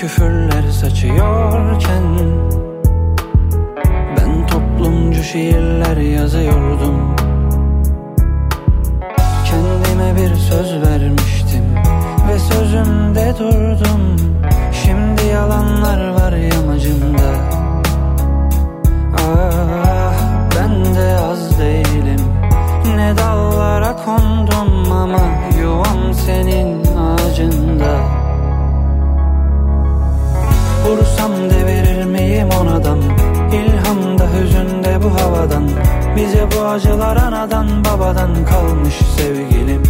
Küfürler saçıyorken Ben toplumcu şiirler yazıyordum. Kendime bir söz vermiştim Ve sözümde durdum. Şimdi yalanlar var yamacımda. Ah ben de az değilim. Ne dallara kondum ama yuvam senin ağacında Vursam devirir miyim onadan? İlhamda hüzünde bu havadan. Bize bu acılar anadan babadan kalmış sevgilim.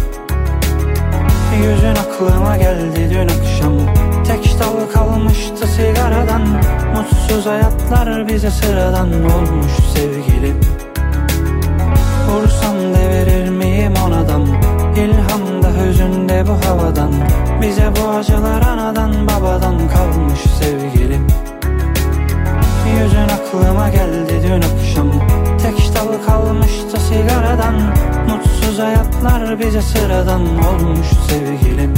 Yüzün aklıma geldi dün akşam. Tek dal kalmıştı sigaradan. Mutsuz hayatlar bize sıradan olmuş sevgilim. Vursam devirir miyim onadan? İlhamda hüzünde bu havadan Bize bu acılar anadan babadan kalmış sevgilim. Yüzün aklıma geldi dün akşam Tek dal kalmıştı sigaradan. Mutsuz hayatlar bize sıradan olmuş sevgilim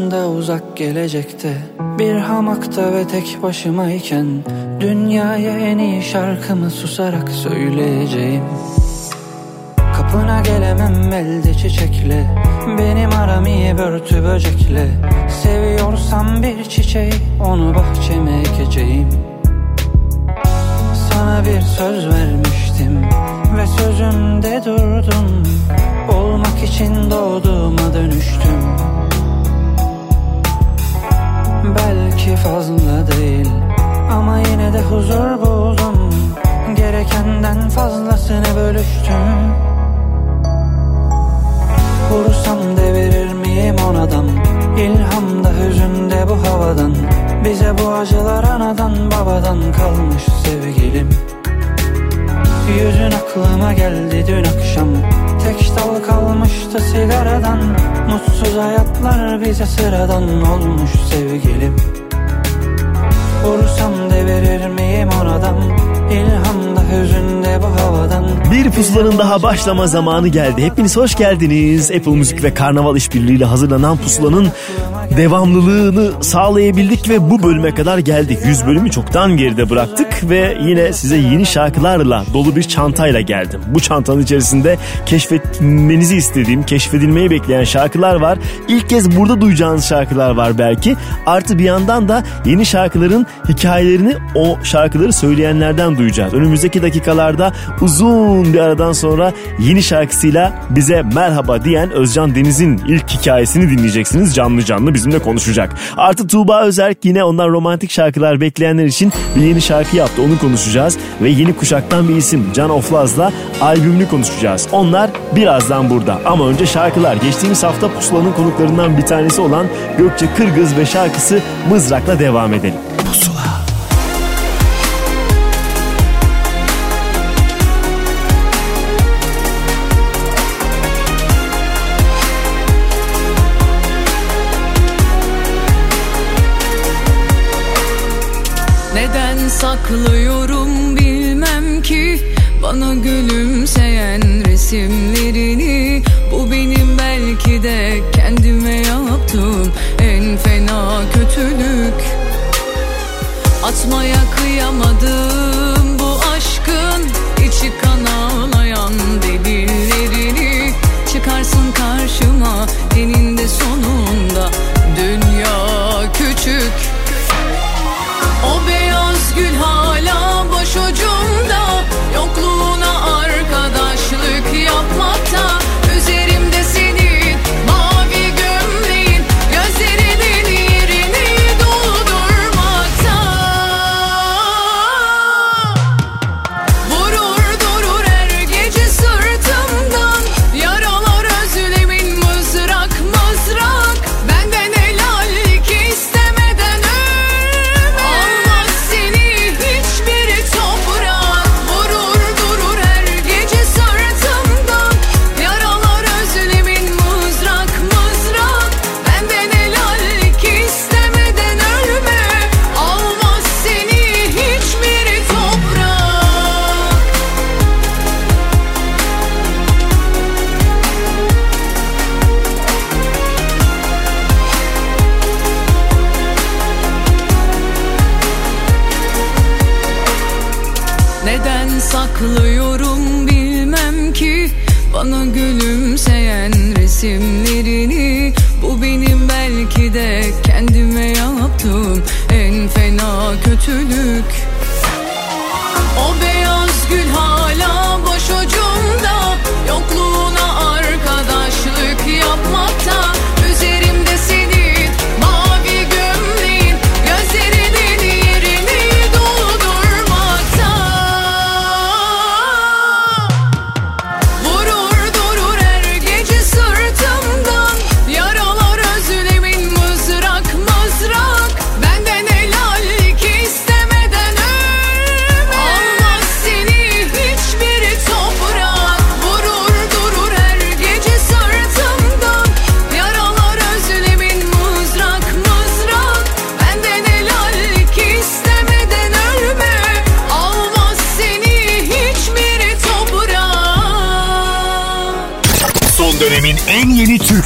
Aslında uzak gelecekte Bir hamakta ve tek başımayken Dünyaya en iyi şarkımı susarak söyleyeceğim. Kapına gelemem elde çiçekle Benim aram iyi börtü böcekle. Seviyorsam bir çiçeği Onu bahçeme ekeceğim. Sana bir söz vermiştim Ve sözümde durdum. Olmak için doğduğuma dönüştüm Belki fazla değil. Ama yine de huzur buldum. Gerekenden fazlasını bölüştüm. Vursam devirir miyim onadan İlhamda hüzünde bu havadan. Bize bu acılar anadan babadan kalmış sevgilim Yüzün aklıma geldi dün akşam. Tek dal kalmıştı sigaradan. Mutsuz hayatlar bize sıradan olmuş sevgilim. Vursam devirir miyim oradan? İlhamda hüzünde bu havadan Bir pusulanın daha başlama zamanı geldi. Hepiniz hoş geldiniz. Apple Müzik ve Karnaval işbirliğiyle hazırlanan pusulanın devamlılığını sağlayabildik ve bu bölüme kadar geldik. 100 bölümü çoktan geride bıraktık ve yine size yeni şarkılarla dolu bir çantayla geldim. Bu çantanın içerisinde keşfetmenizi istediğim, keşfedilmeyi bekleyen şarkılar var. İlk kez burada duyacağınız şarkılar var belki. Artı bir yandan da yeni şarkıların hikayelerini o şarkıları söyleyenlerden duyacağız. Önümüzdeki dakikalarda uzun bir aradan sonra yeni şarkısıyla bize merhaba diyen Özcan Deniz'in ilk hikayesini dinleyeceksiniz. Canlı canlı bizimle konuşacak. Artı Tuğba Özerk yine ondan romantik şarkılar bekleyenler için bir yeni şarkı yaptı. Onu konuşacağız. Ve yeni kuşaktan bir isim Can Oflaz'la albümünü konuşacağız. Onlar birazdan burada. Ama önce şarkılar. Geçtiğimiz hafta Pusula'nın konuklarından bir tanesi olan Gökçe Kırgız ve şarkısı Mızrak'la devam edelim. Pusula. Saklıyorum bilmem ki. Bana gülümseyen resimlerini. Bu benim belki de kendime yaptığım En fena kötülük. Atmaya kıyamadım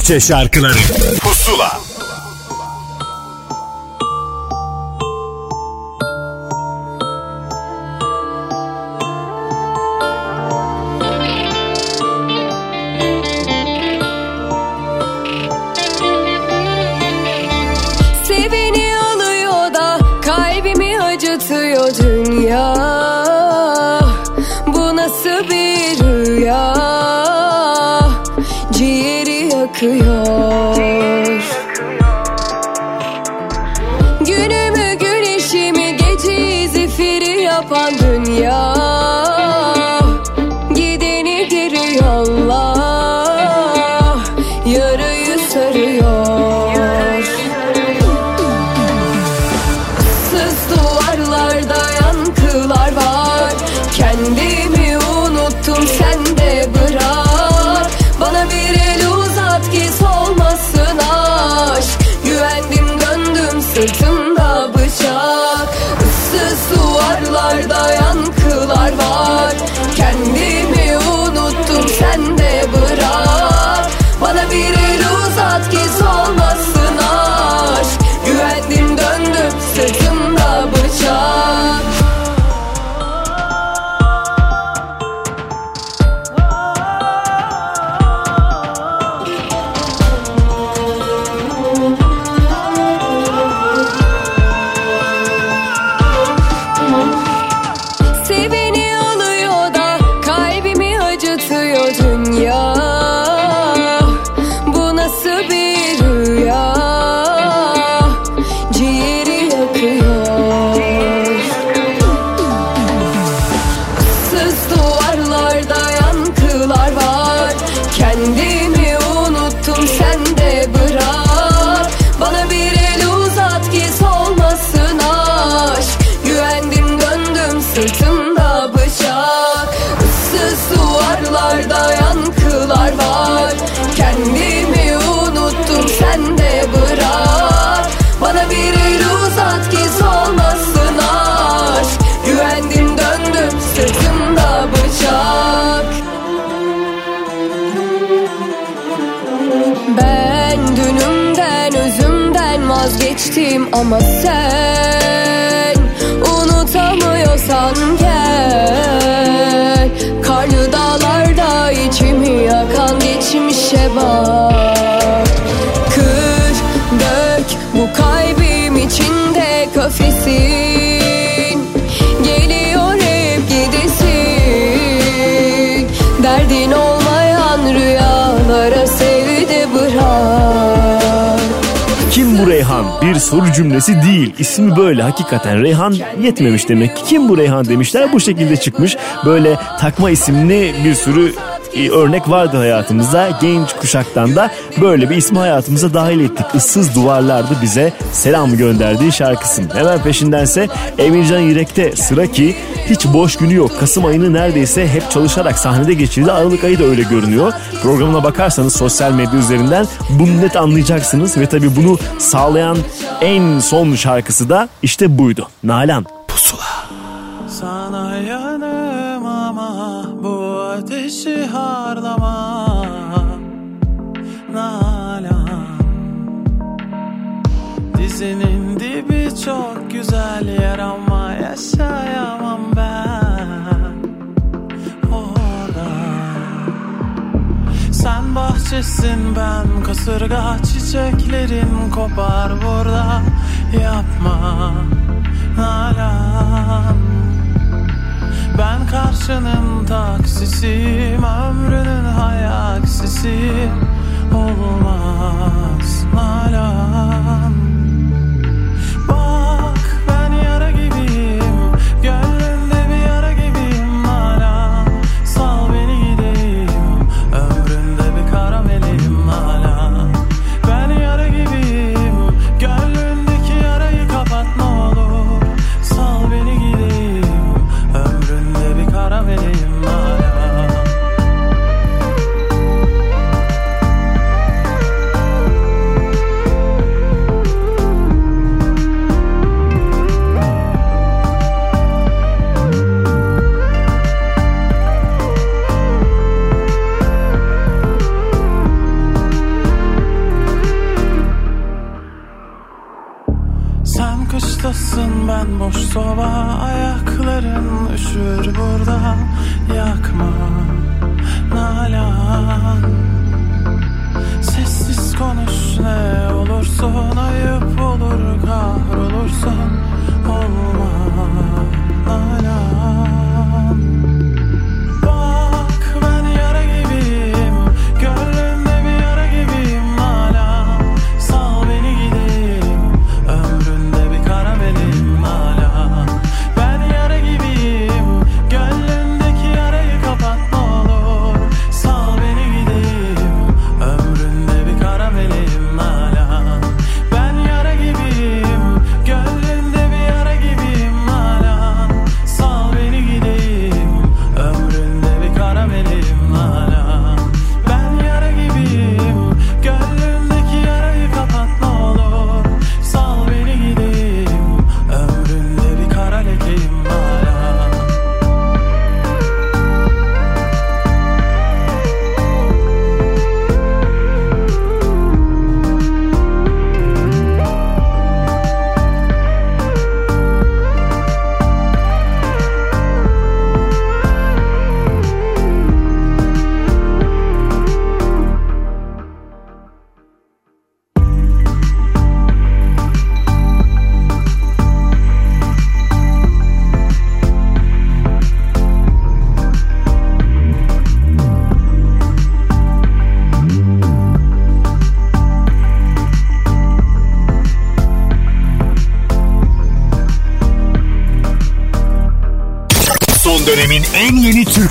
Bahçe şarkıları. geçtim ama sen Reyhan bir soru cümlesi değil. İsmi böyle hakikaten Reyhan yetmemiş demek ki. Kim bu Reyhan demişler bu şekilde çıkmış. Böyle takma isimli bir sürü örnek vardı hayatımızda. Genç kuşaktan da böyle bir ismi hayatımıza dahil ettik. Issız duvarlardı bize selam gönderdiği şarkısın. Hemen peşindense Emircan Yürek'te sıra ki hiç boş günü yok. Kasım ayını neredeyse hep çalışarak sahnede geçirdi. Aralık ayı da öyle görünüyor. Programına bakarsanız sosyal medya üzerinden bunu net anlayacaksınız. Ve tabii bunu sağlayan en son şarkısı da işte buydu. Nalan Pusula. Sana parlama Nalan. Dizinin dibi çok güzel yer ama yaşayamam ben. Orada. Sen bahçesin ben kasırga Çiçeklerin kopar burada. Yapma. Nalan. Ben karşının taksisiyim Ömrünün hayaksisi Olmaz nalan. düşür burada yakma nalan. Sessiz konuş ne olursun ayıp olur kahrolursun.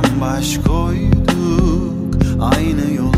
akşam baş koyduk. Aynı yol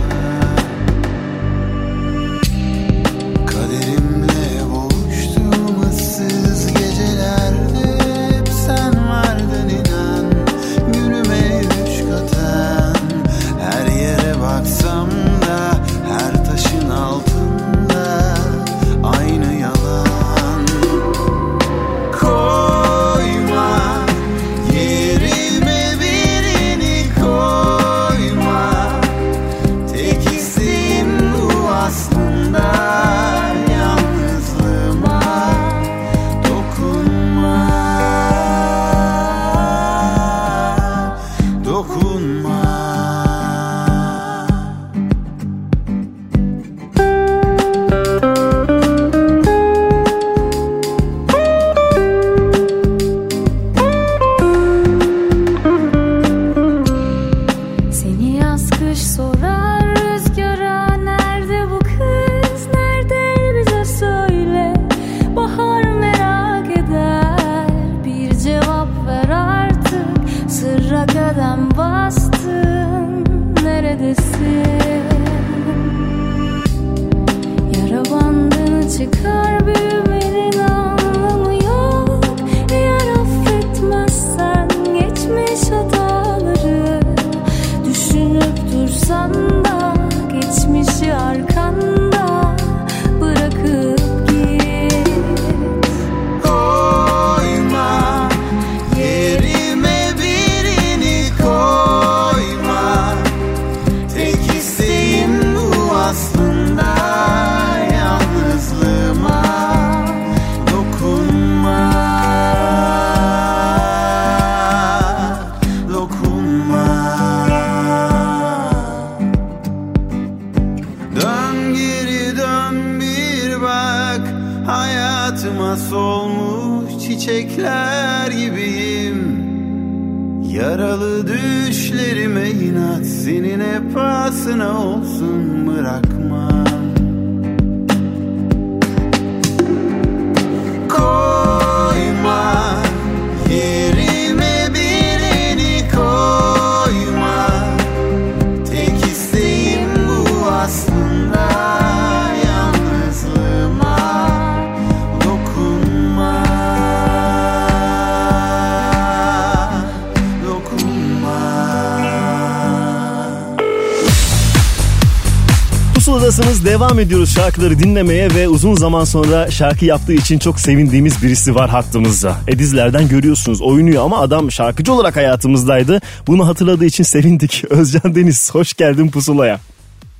Devam ediyoruz şarkıları dinlemeye ve uzun zaman sonra şarkı yaptığı için çok sevindiğimiz birisi var hattımızda. Edizlerden görüyorsunuz oynuyor ama adam şarkıcı olarak hayatımızdaydı. Bunu hatırladığı için sevindik. Özcan Deniz hoş geldin Pusula'ya.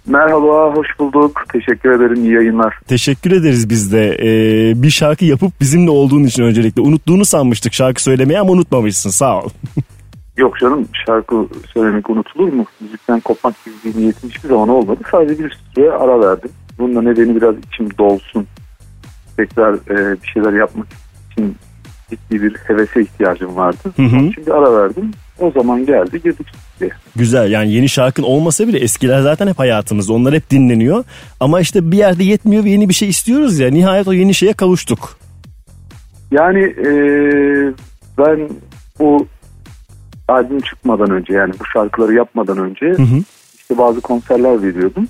Merhaba, hoş bulduk. Teşekkür ederim, iyi yayınlar. Teşekkür ederiz biz de. Ee, bir şarkı yapıp bizimle olduğun için öncelikle. Unuttuğunu sanmıştık şarkı söylemeyi ama unutmamışsın sağ ol. Canım, şarkı söylemek unutulur mu? Müzikten kopmak gibi bir niyetim hiçbir zaman olmadı. Sadece bir süre ara verdim. Bunun da nedeni biraz içim dolsun. Tekrar e, bir şeyler yapmak için ciddi bir hevese ihtiyacım vardı. Hı hı. Şimdi ara verdim. O zaman geldi, girdik diye. Güzel yani yeni şarkın olmasa bile eskiler zaten hep hayatımızda. Onlar hep dinleniyor. Ama işte bir yerde yetmiyor ve yeni bir şey istiyoruz ya. Nihayet o yeni şeye kavuştuk. Yani e, ben bu albüm çıkmadan önce yani bu şarkıları yapmadan önce Hı hı. işte bazı konserler veriyordum.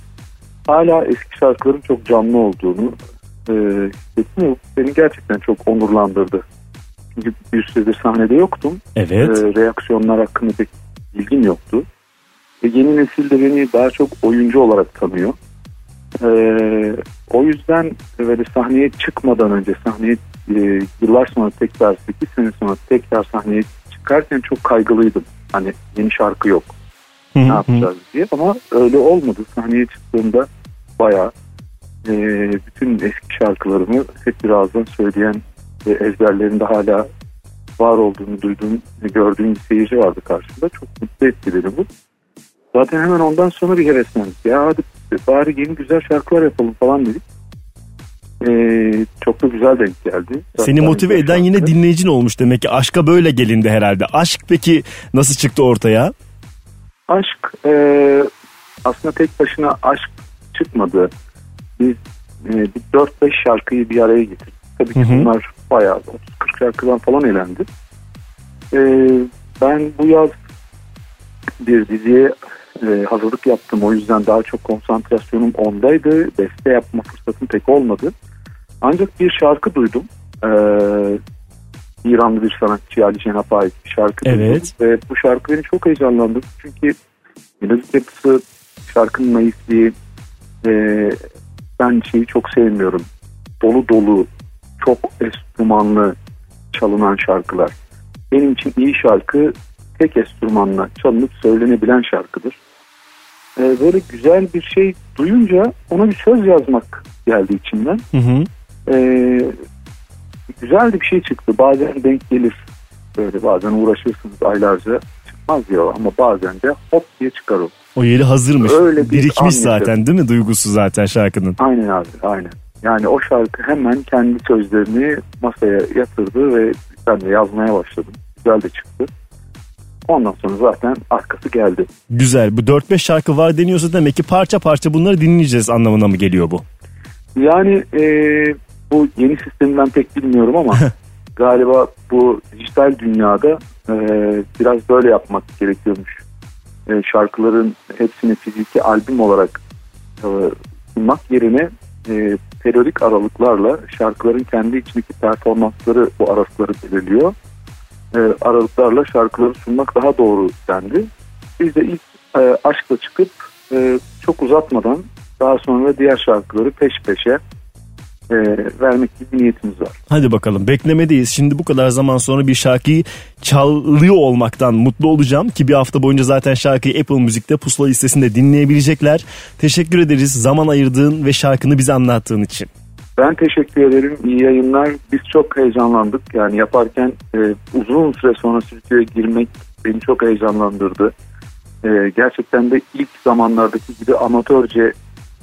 Hala eski şarkıların çok canlı olduğunu e, hissettim. Beni gerçekten çok onurlandırdı. Çünkü bir süredir sahnede yoktum. Evet. E, reaksiyonlar hakkında pek bilgim yoktu. Ve yeni nesil de beni daha çok oyuncu olarak tanıyor. E, o yüzden böyle sahneye çıkmadan önce sahneye e, yıllar sonra tekrar 8 sene sonra tekrar sahneye çıkarken çok kaygılıydım. Hani yeni şarkı yok ne yapacağız diye ama öyle olmadı. Sahneye çıktığımda bayağı e, bütün eski şarkılarımı hep birazdan söyleyen ve ezberlerinde hala var olduğunu duyduğum ve gördüğüm bir seyirci vardı karşımda. Çok mutlu etti beni bu. Zaten hemen ondan sonra bir heveslendik. Ya hadi bari yeni güzel şarkılar yapalım falan dedik. E, çok da güzel denk geldi. Seni Zaten motive güzel eden yine şarkı. dinleyicin olmuş demek ki. Aşka böyle gelindi herhalde. Aşk peki nasıl çıktı ortaya? Aşk e, aslında tek başına aşk çıkmadı. Biz e, bir 4-5 şarkıyı bir araya getirdik. Tabii ki Hı hı. bunlar bayağı 30-40 şarkıdan falan eğlendi. E, ben bu yaz bir diziye e, hazırlık yaptım. O yüzden daha çok konsantrasyonum ondaydı. Beste yapma fırsatım pek olmadı. Ancak bir şarkı duydum. E, İranlı bir sanatçı Ali Cenap'a ait bir şarkı duydum. Evet. Ve bu şarkı beni çok heyecanlandırdı. Çünkü melodik yapısı, şarkının naifliği e, ben şeyi çok sevmiyorum. Dolu dolu, çok enstrümanlı çalınan şarkılar. Benim için iyi şarkı tek enstrümanla çalınıp söylenebilen şarkıdır. E, böyle güzel bir şey duyunca ona bir söz yazmak geldi içimden. Hı hı. E, güzel de bir şey çıktı. Bazen denk gelir. Böyle bazen uğraşırsınız aylarca çıkmaz ya ama bazen de hop diye çıkar o. O yeri hazırmış. Öyle bir Birikmiş zaten değil mi duygusu zaten şarkının? Aynen abi aynen. Yani o şarkı hemen kendi sözlerini masaya yatırdı ve ben de yazmaya başladım. Güzel de çıktı. Ondan sonra zaten arkası geldi. Güzel. Bu 4-5 şarkı var deniyorsa demek ki parça parça bunları dinleyeceğiz anlamına mı geliyor bu? Yani e, bu yeni sistemi ben pek bilmiyorum ama galiba bu dijital dünyada e, biraz böyle yapmak gerekiyormuş. E, şarkıların hepsini fiziki albüm olarak e, sunmak yerine e, periyodik aralıklarla şarkıların kendi içindeki performansları bu aralıkları belirliyor. E, aralıklarla şarkıları sunmak daha doğru dendi. Biz de ilk e, aşkla çıkıp e, çok uzatmadan daha sonra diğer şarkıları peş peşe e, vermek gibi niyetimiz var. Hadi bakalım beklemedeyiz. Şimdi bu kadar zaman sonra bir şarkıyı çalıyor olmaktan mutlu olacağım ki bir hafta boyunca zaten şarkıyı Apple Müzik'te pusula listesinde dinleyebilecekler. Teşekkür ederiz zaman ayırdığın ve şarkını bize anlattığın için. Ben teşekkür ederim. İyi yayınlar. Biz çok heyecanlandık. Yani yaparken e, uzun süre sonra stüdyoya girmek beni çok heyecanlandırdı. E, gerçekten de ilk zamanlardaki gibi amatörce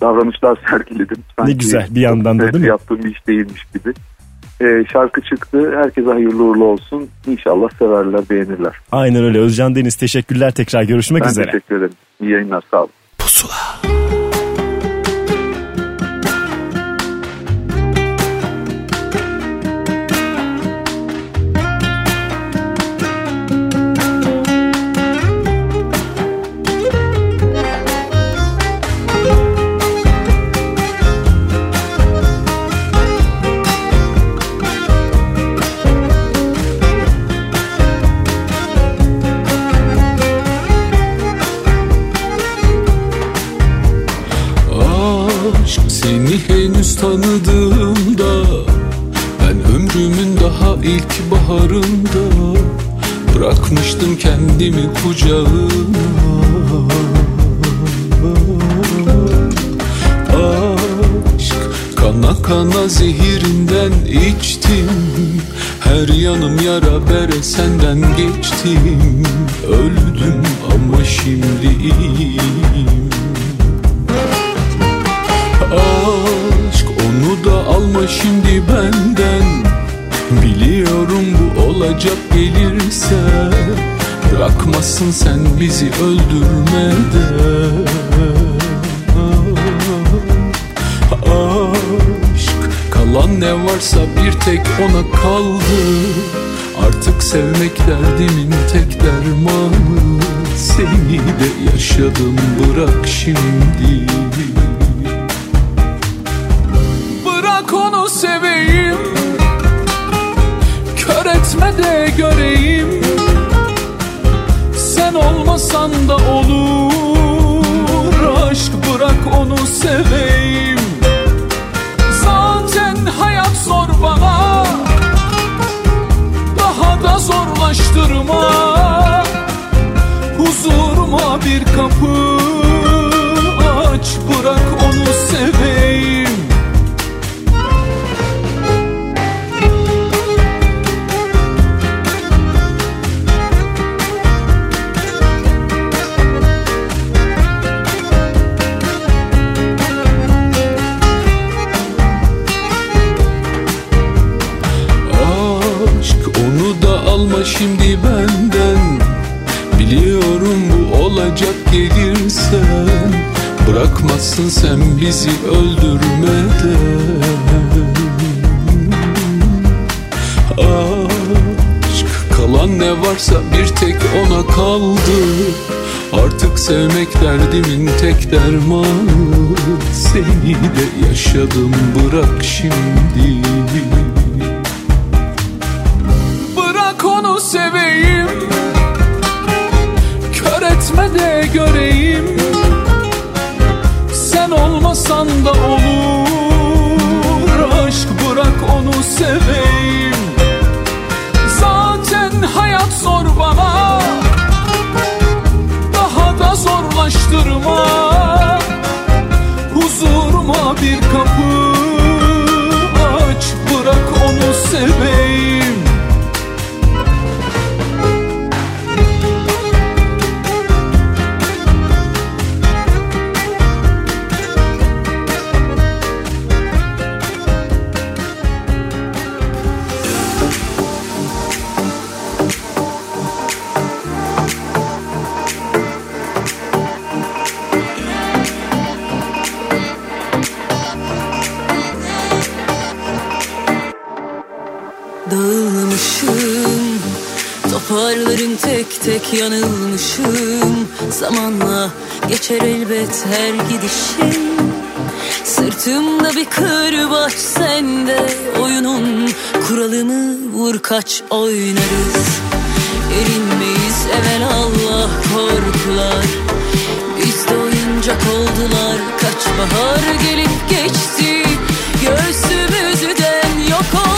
davranışlar sergiledim. Sanki güzel, bir yandan da değil mi? Yaptığım bir iş değilmiş gibi. Ee, şarkı çıktı. Herkese hayırlı uğurlu olsun. İnşallah severler, beğenirler. Aynen öyle. Özcan Deniz teşekkürler. Tekrar görüşmek ben üzere. teşekkür ederim. İyi yayınlar. Sağ olun. Pusula. Ona kaldı. Artık sevmek derdimin tek dermanı. Seni de yaşadım bırak şimdi Dağılmışım Toparlarım tek tek yanılmışım. Zamanla geçer elbet her gidişim. Sırtımda bir kırbaç sende Oyunun kuralını vur kaç oynarız. Erinmeyiz evvel Allah korkular. Biz de oyuncak oldular Kaç bahar gelip geçti. Göğsümüzden yok oldu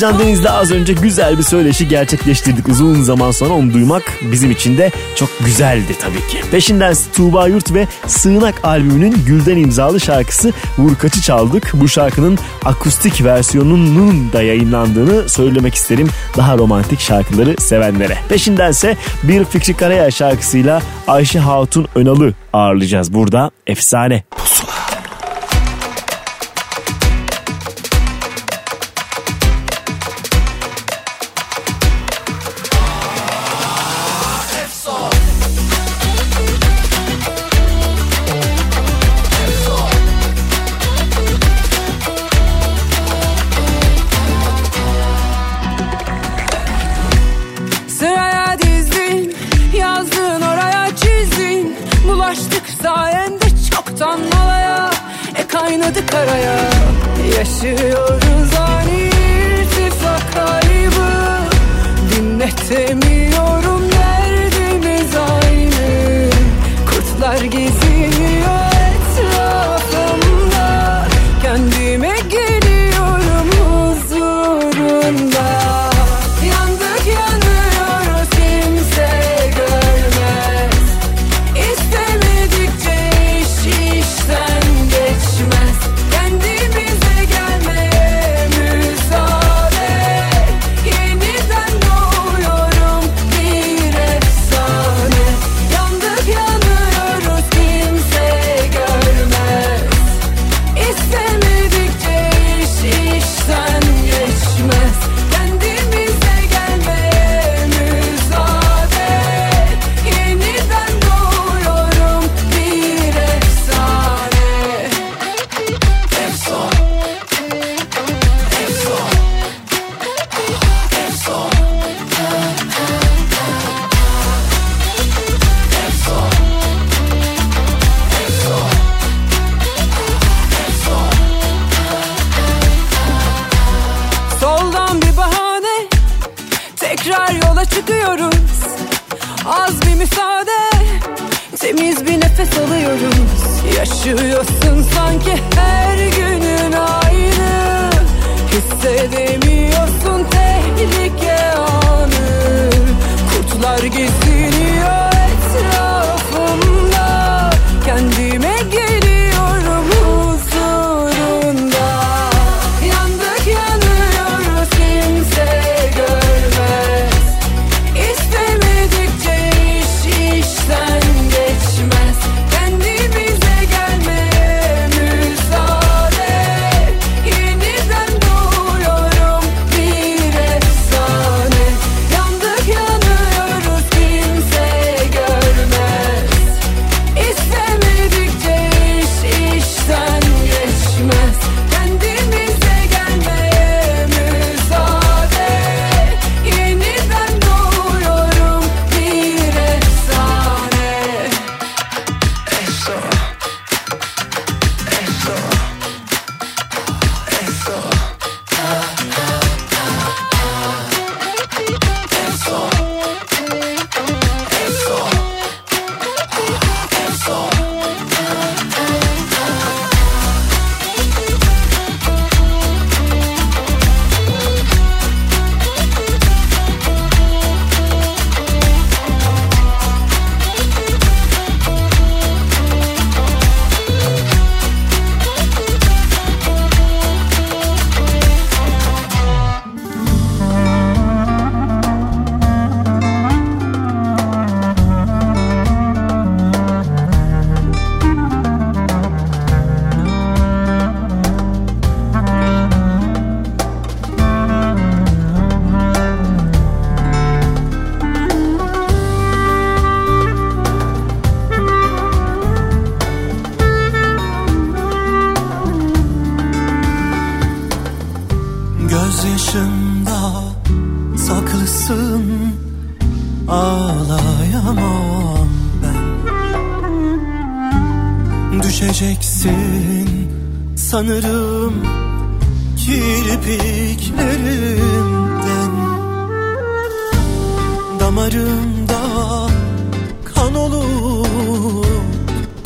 Ercan Deniz'le az önce güzel bir söyleşi gerçekleştirdik. Uzun zaman sonra onu duymak bizim için de çok güzeldi tabii ki. Peşinden Tuğba Yurt ve Sığınak albümünün Gülden imzalı şarkısı Vurkaç'ı çaldık. Bu şarkının akustik versiyonunun da yayınlandığını söylemek isterim daha romantik şarkıları sevenlere. Peşindense bir Fikri Karayel şarkısıyla Ayşe Hatun Önalı ağırlayacağız burada. Efsane. You.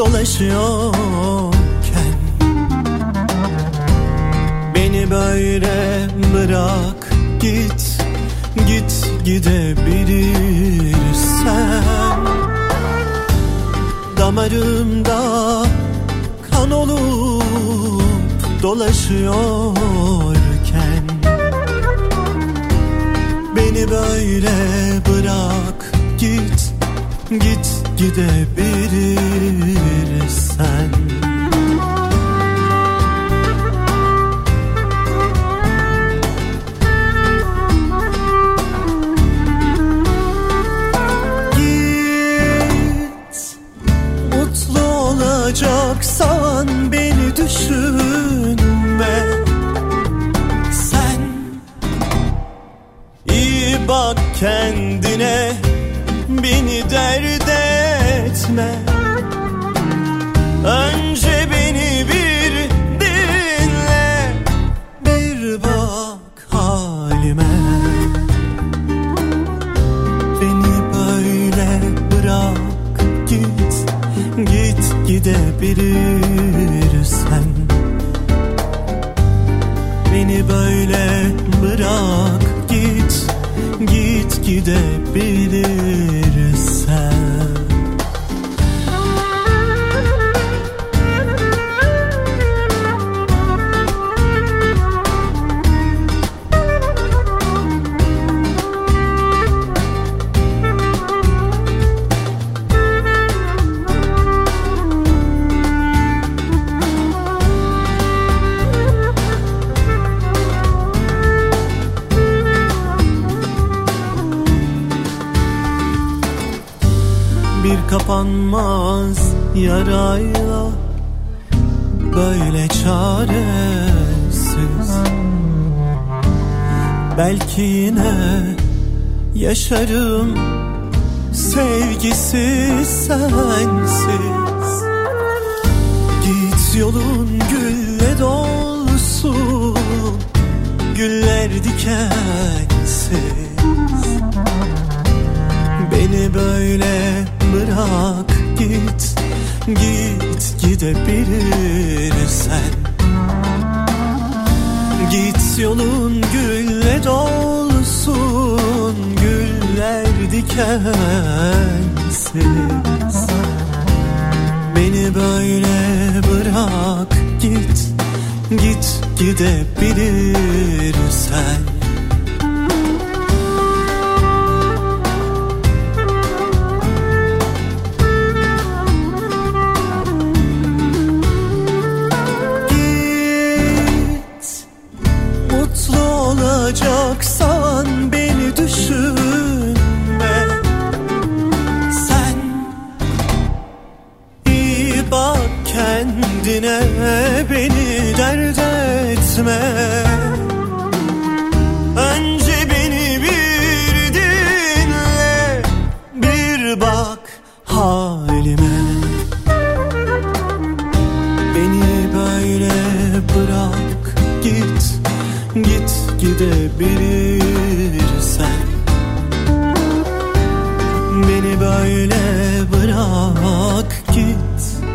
Dolaşıyorken Beni böyle bırak git git gidebilirsen. Damarımda kan olup dolaşıyorken Beni böyle bırak git git gidebilirsen Git Mutlu olacaksan beni düşünme. Sen iyi bak kendine böyle bırak git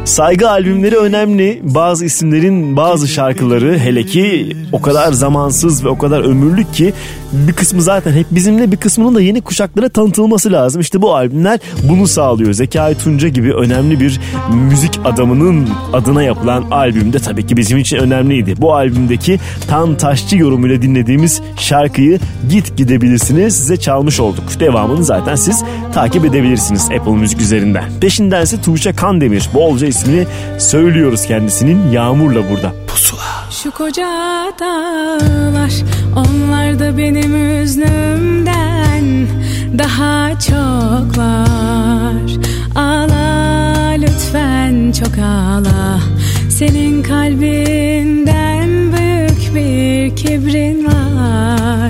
Saygı albümleri önemli. Bazı isimlerin bazı şarkıları hele ki o kadar zamansız ve o kadar ömürlük ki bir kısmı zaten hep bizimle bir kısmının da yeni kuşaklara tanıtılması lazım. İşte bu albümler bunu sağlıyor. Zekai Tunca gibi önemli bir müzik adamının adına yapılan albümde tabii ki bizim için önemliydi. Bu albümdeki Tan Taşçı yorumuyla dinlediğimiz şarkıyı Git Gidebilirsiniz size çalmış olduk. Devamını zaten siz takip edebilirsiniz Apple Müzik üzerinden. Peşindense Tuğçe Kandemir bolca ismini söylüyoruz kendisinin Yağmur'la burada. Pusula. Şu koca dağlar onlar da benim üznümden daha çok var. Ağla lütfen çok ağla senin kalbinden büyük bir kibrin var.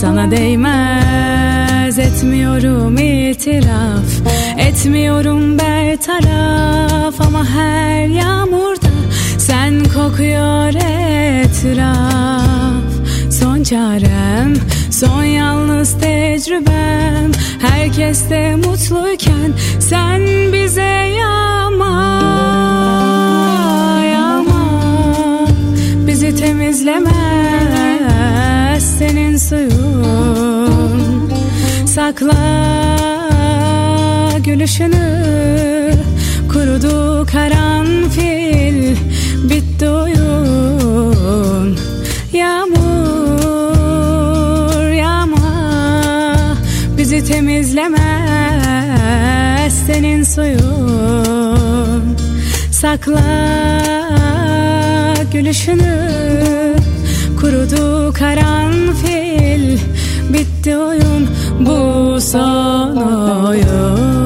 Sana değmez etmiyorum itiraf. Etmiyorum bertaraf ama her yağmurda itiraf Son çarem, son yalnız tecrübem. Herkeste mutluyken sen bize yağma Yağma Bizi temizlemez senin suyun Sakla gülüşünü. Kurudu karanfil. Bitti oyun. Yağmur yağma. Bizi temizlemez senin suyun Sakla gülüşünü. Kurudu karanfil Oyun Bu son oyun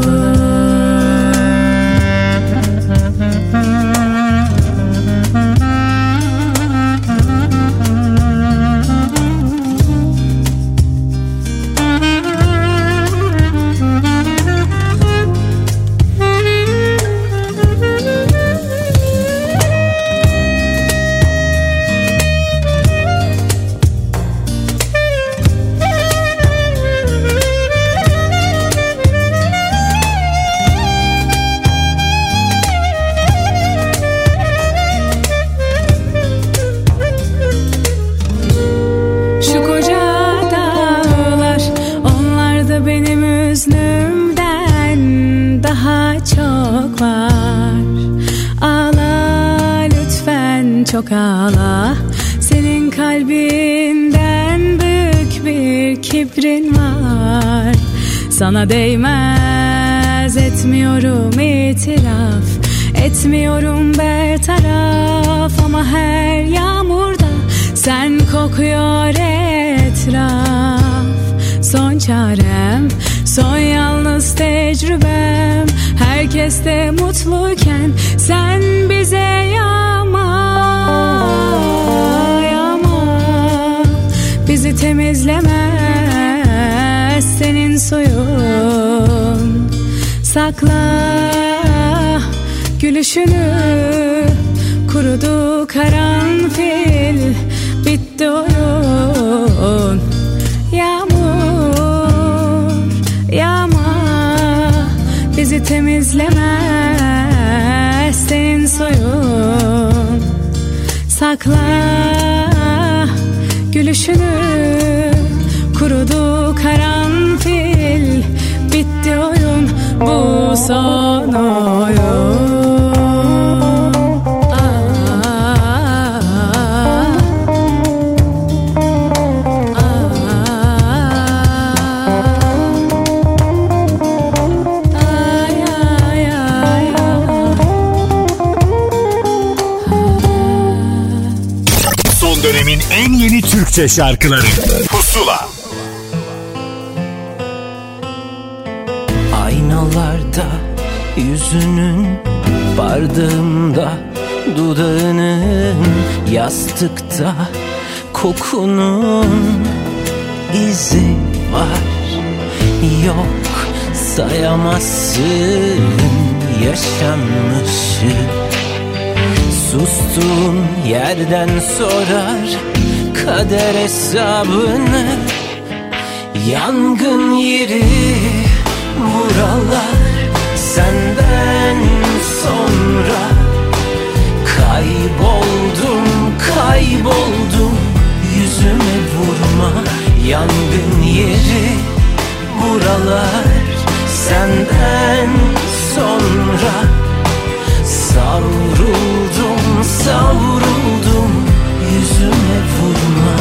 ağla Senin kalbinden Büyük bir kibrin var. Sana değmez etmiyorum itiraf. Etmiyorum bertaraf Ama her yağmurda sen kokuyor etraf. Son çarem, son yalnız tecrübem. Herkeste mutluyken sen bize yağma Yağma Bizi temizlemez senin suyun Sakla gülüşünü Kurudu karanfil Bitti oyun. Yağmur Yağma Bizi temizlemez Sakla gülüşünü Kurudu karanfil. Bitti oyun Bu son oyun Türkçe şarkıları. Pusula. Aynalarda yüzünün Bardağımda dudağının Yastıkta kokunun izi var. Yok sayamazsın yaşanmışı. Sustuğun yerden sorar kader hesabını Yangın yeri buralar senden sonra Kayboldum kayboldum. Yüzüme vurma Yangın yeri buralar senden sonra Savruldum savruldum yüzüme vurma.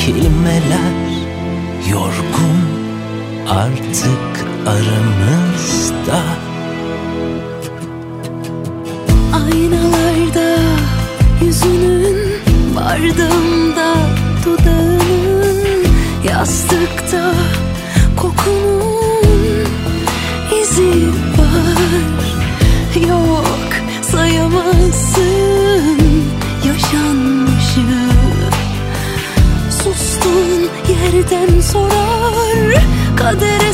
Kelimeler yorgun. Artık aramızda. Aynalarda yüzünün Bardağımda dudağının Yastıkta kokunun izi var. Yok sayamazsın yaşanmışı yerden sorar kader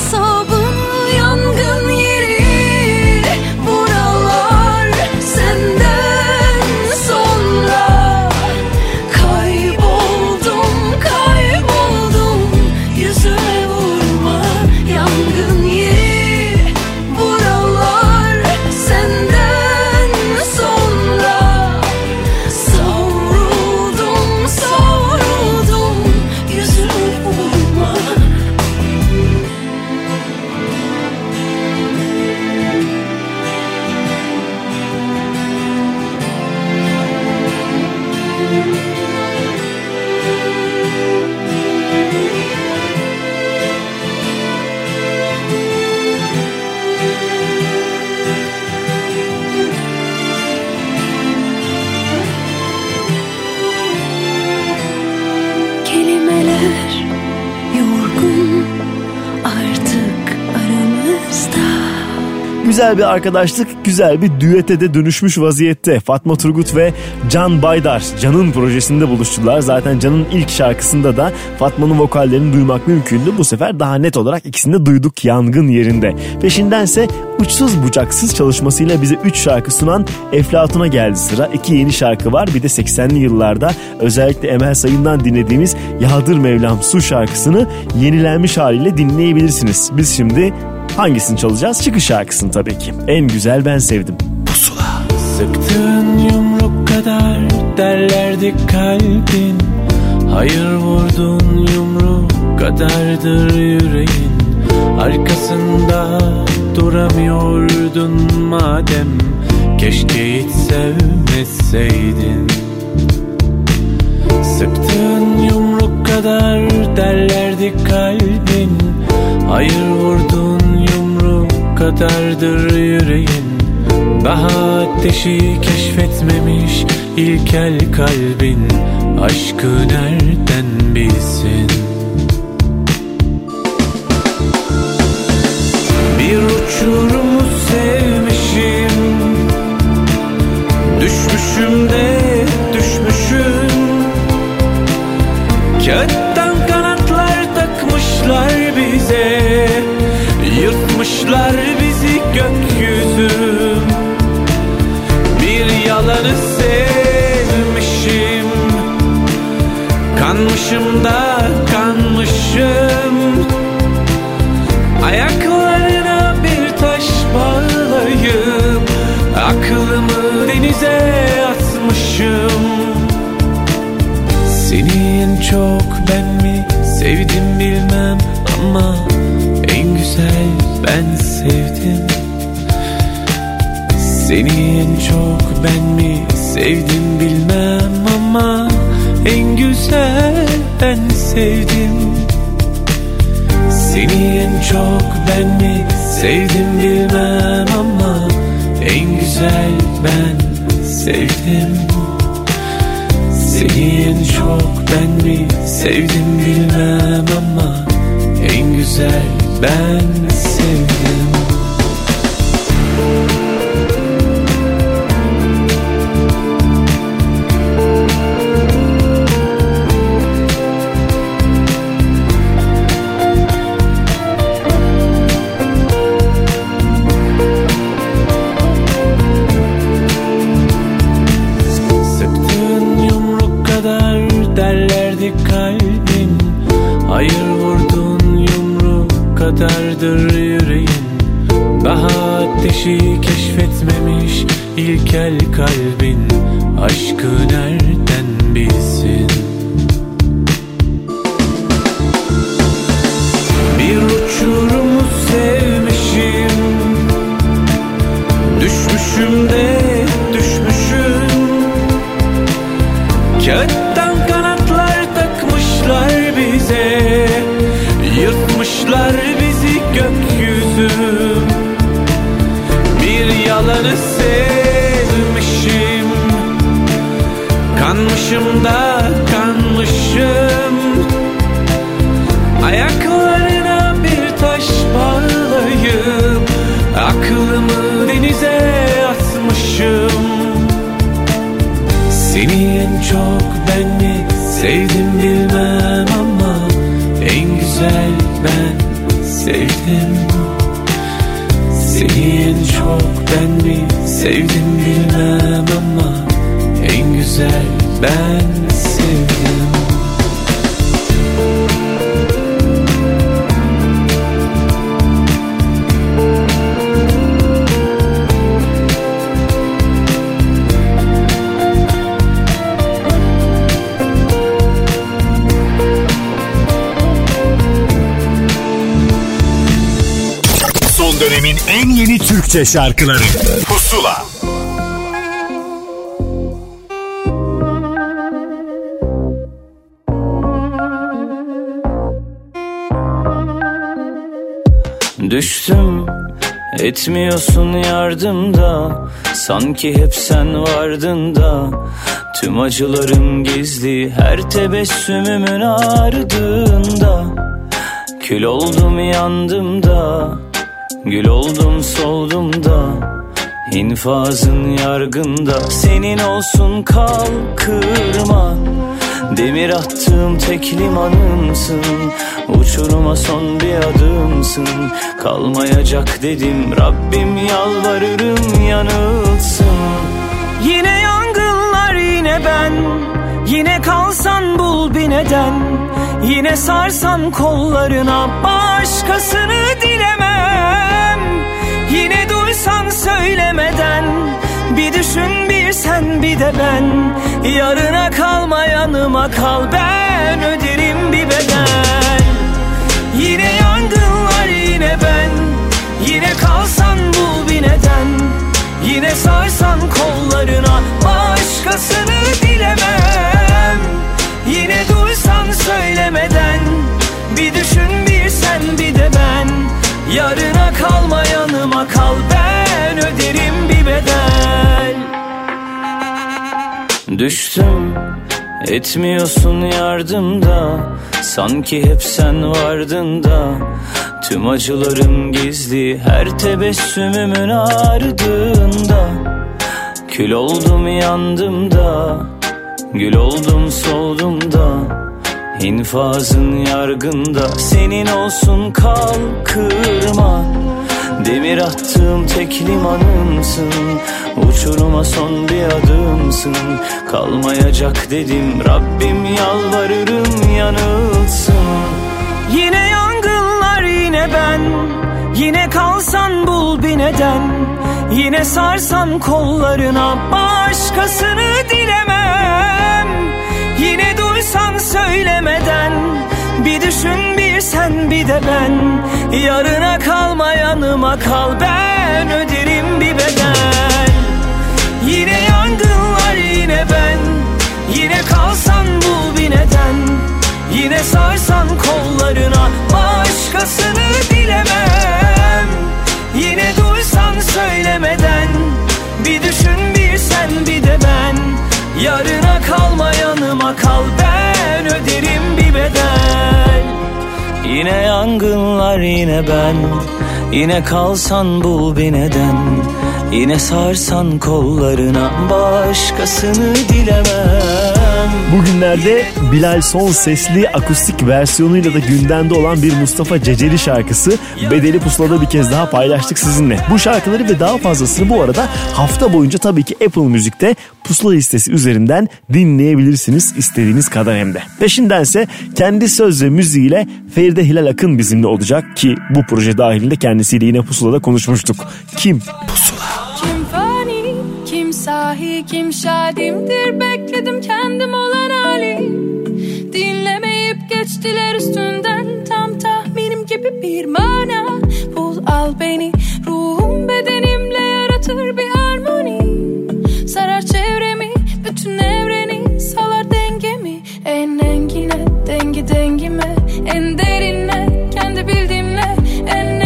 güzel bir arkadaşlık güzel bir düete de dönüşmüş vaziyette. Fatma Turgut ve Can Baydar Can'ın projesinde buluştular. Zaten Can'ın ilk şarkısında da Fatma'nın vokallerini duymak mümkündü. Bu sefer daha net olarak ikisini de duyduk yangın yerinde. Peşindense uçsuz bucaksız çalışmasıyla bize 3 şarkı sunan Eflatun'a geldi sıra. İki yeni şarkı var bir de 80'li yıllarda özellikle Emel Sayın'dan dinlediğimiz Yağdır Mevlam Su şarkısını yenilenmiş haliyle dinleyebilirsiniz. Biz şimdi hangisini çalacağız? Çıkış şarkısını tabii ki. En güzel ben sevdim. Sıktığın yumruk kadar derlerdi kalbin Hayır vurdun yumruk kadardır yüreğin Arkasında duramıyordun madem Keşke hiç sevmeseydin Sıktığın yumruk kadar derlerdi kalbin Hayır vurdun yumruk kadardır yüreğin. Daha ateşi keşfetmemiş ilkel kalbin. Aşkı nereden bilsin? Bir uçurumu sevmişim. Düşmüşüm de düşmüşüm. Kağıttan Yırtmışlar bizi gökyüzü. Bir yalanı sevmişim. Kanmışım da kanmışım. Ayaklarına bir taş bağlayıp Aklımı denize atmışım. Seni en çok ben mi sevdim bilmem ama En güzel ben sevdim. Seni en çok ben mi sevdim bilmem ama En güzel ben sevdim. Seni en çok ben mi sevdim bilmem ama En güzel ben sevdim. Seni en çok ben mi sevdim bilmem ama En güzel ben yeni Türkçe şarkıları. Pusula. Düştüm etmiyorsun yardımda Sanki hep sen vardın da. Tüm acılarım gizli her tebessümümün ardında. Kül oldum yandım da Gül oldum soldum da infazın yargında. Senin olsun kal kırma. Demir attığım tek limanımsın. Uçuruma son bir adımsın. Kalmayacak dedim Rabbim yalvarırım yanılsın. Yine yangınlar yine ben. Yine kalsan bul bir neden. Yine sarsan kollarına Başkasını dilemem Yine duysan söylemeden Bir düşün bir sen bir de ben. Yarına kalma yanıma kal Ben öderim bir bedel. Yine yangınlar yine ben. Yine kalsan bul bir neden. Yine sarsan kollarına Başkasını dilemem. Yine duysan söylemeden Bir düşün bir sen bir de ben. Yarına kalma yanıma kal Ben öderim bir bedel. Düştüm etmiyorsun yardımda Sanki hep sen vardın da. Tüm acılarım gizli her tebessümümün ardında. Kül oldum yandım da. Gül oldum soldum da. İnfazın yargında. Senin olsun kal kırma Demir attığım tek limanımsın. Uçuruma son bir adımsın. Kalmayacak dedim Rabbim yalvarırım yanılsın. Yine yangınlar yine ben. Yine kalsan bul bir neden. Yine sarsan kollarına Başkasını dilemem. Yine duysan söylemeden Bir düşün bir sen bir de ben. Yarına kalma yanıma kal. Ben öderim bir bedel. Yine yangınlar yine ben. Yine kalsan bul bir neden. Yine sarsan kollarına Başkasını dilemem Yine duysan söylemeden. Bir düşün bir sen bir de ben. Yarına kalma yanıma kal. Ben Yine yangınlar yine ben. Yine kalsan bul bir neden Yine sarsan kollarına Başkasını dilemem Bugünlerde Bilal Son sesli akustik versiyonuyla da gündemde olan bir Mustafa Ceceli şarkısı Bedeli Pusula'da bir kez daha paylaştık sizinle. Bu şarkıları ve daha fazlasını bu arada hafta boyunca tabii ki Apple Müzik'te Pusula listesi üzerinden dinleyebilirsiniz istediğiniz kadar hem de. Peşindense kendi söz ve müziğiyle Feride Hilal Akın bizimle olacak ki bu proje dahilinde kendisiyle yine Pusula'da konuşmuştuk. Kim? Fani, sahi, kim şadimdir Bekledim kendim olan hali. Dinlemeyip geçtiler üstünden Tam tahminim gibi bir mana. Bul al beni Ruhum bedenimle yaratır bir harmoni. Sarar çevremi, bütün evreni Salar dengemi. En engine, dengi dengime En derine, kendi bildiğimle En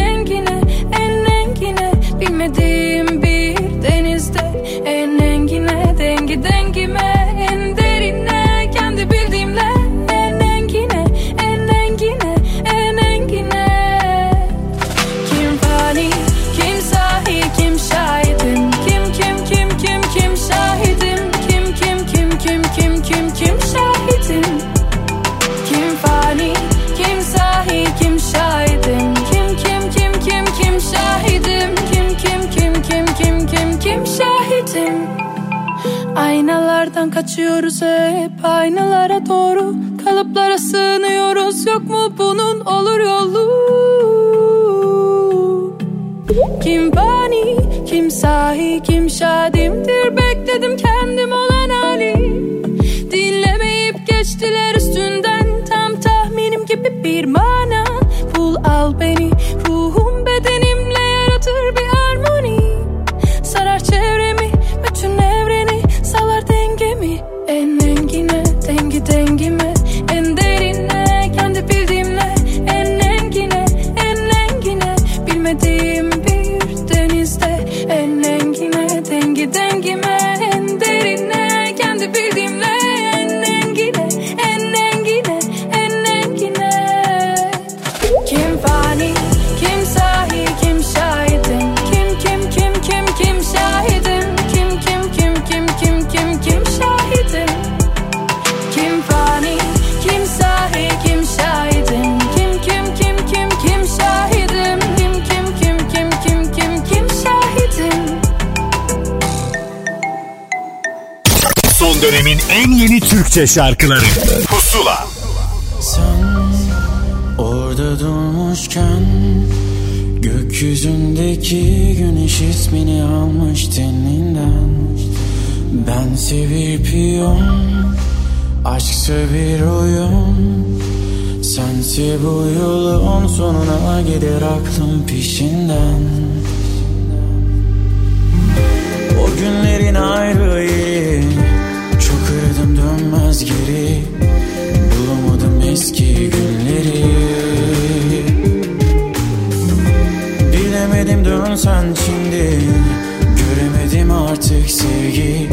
Aynalardan kaçıyoruz hep aynalara doğru. Kalıplara sığınıyoruz yok mu bunun olur yolu? Kim fani, kim sahi, kim şadimdir? Bekledim kendim olan Türkçe şarkıları. Pusula. Sen orada durmuşken Gökyüzündeki güneş ismini almış teninden Bense bir piyon Aşksa bir oyun Sense bu yolun sonuna gider aklım peşinden Dönsen şimdi? Göremedim artık sevgi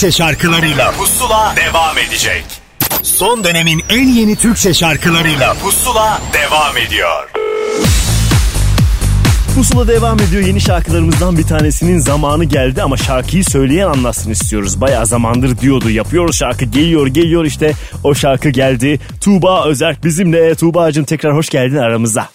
Türkçe şarkılarıyla Pusula devam edecek. Son dönemin en yeni Türkçe şarkılarıyla Pusula devam ediyor. Pusula devam ediyor. Yeni şarkılarımızdan bir tanesinin zamanı geldi ama şarkıyı söyleyen anlatsın istiyoruz. Bayağı zamandır diyordu. Yapıyoruz şarkı geliyor geliyor işte o şarkı geldi. Tuğba Özerk bizimle. Tuğba'cığım tekrar hoş geldin aramıza.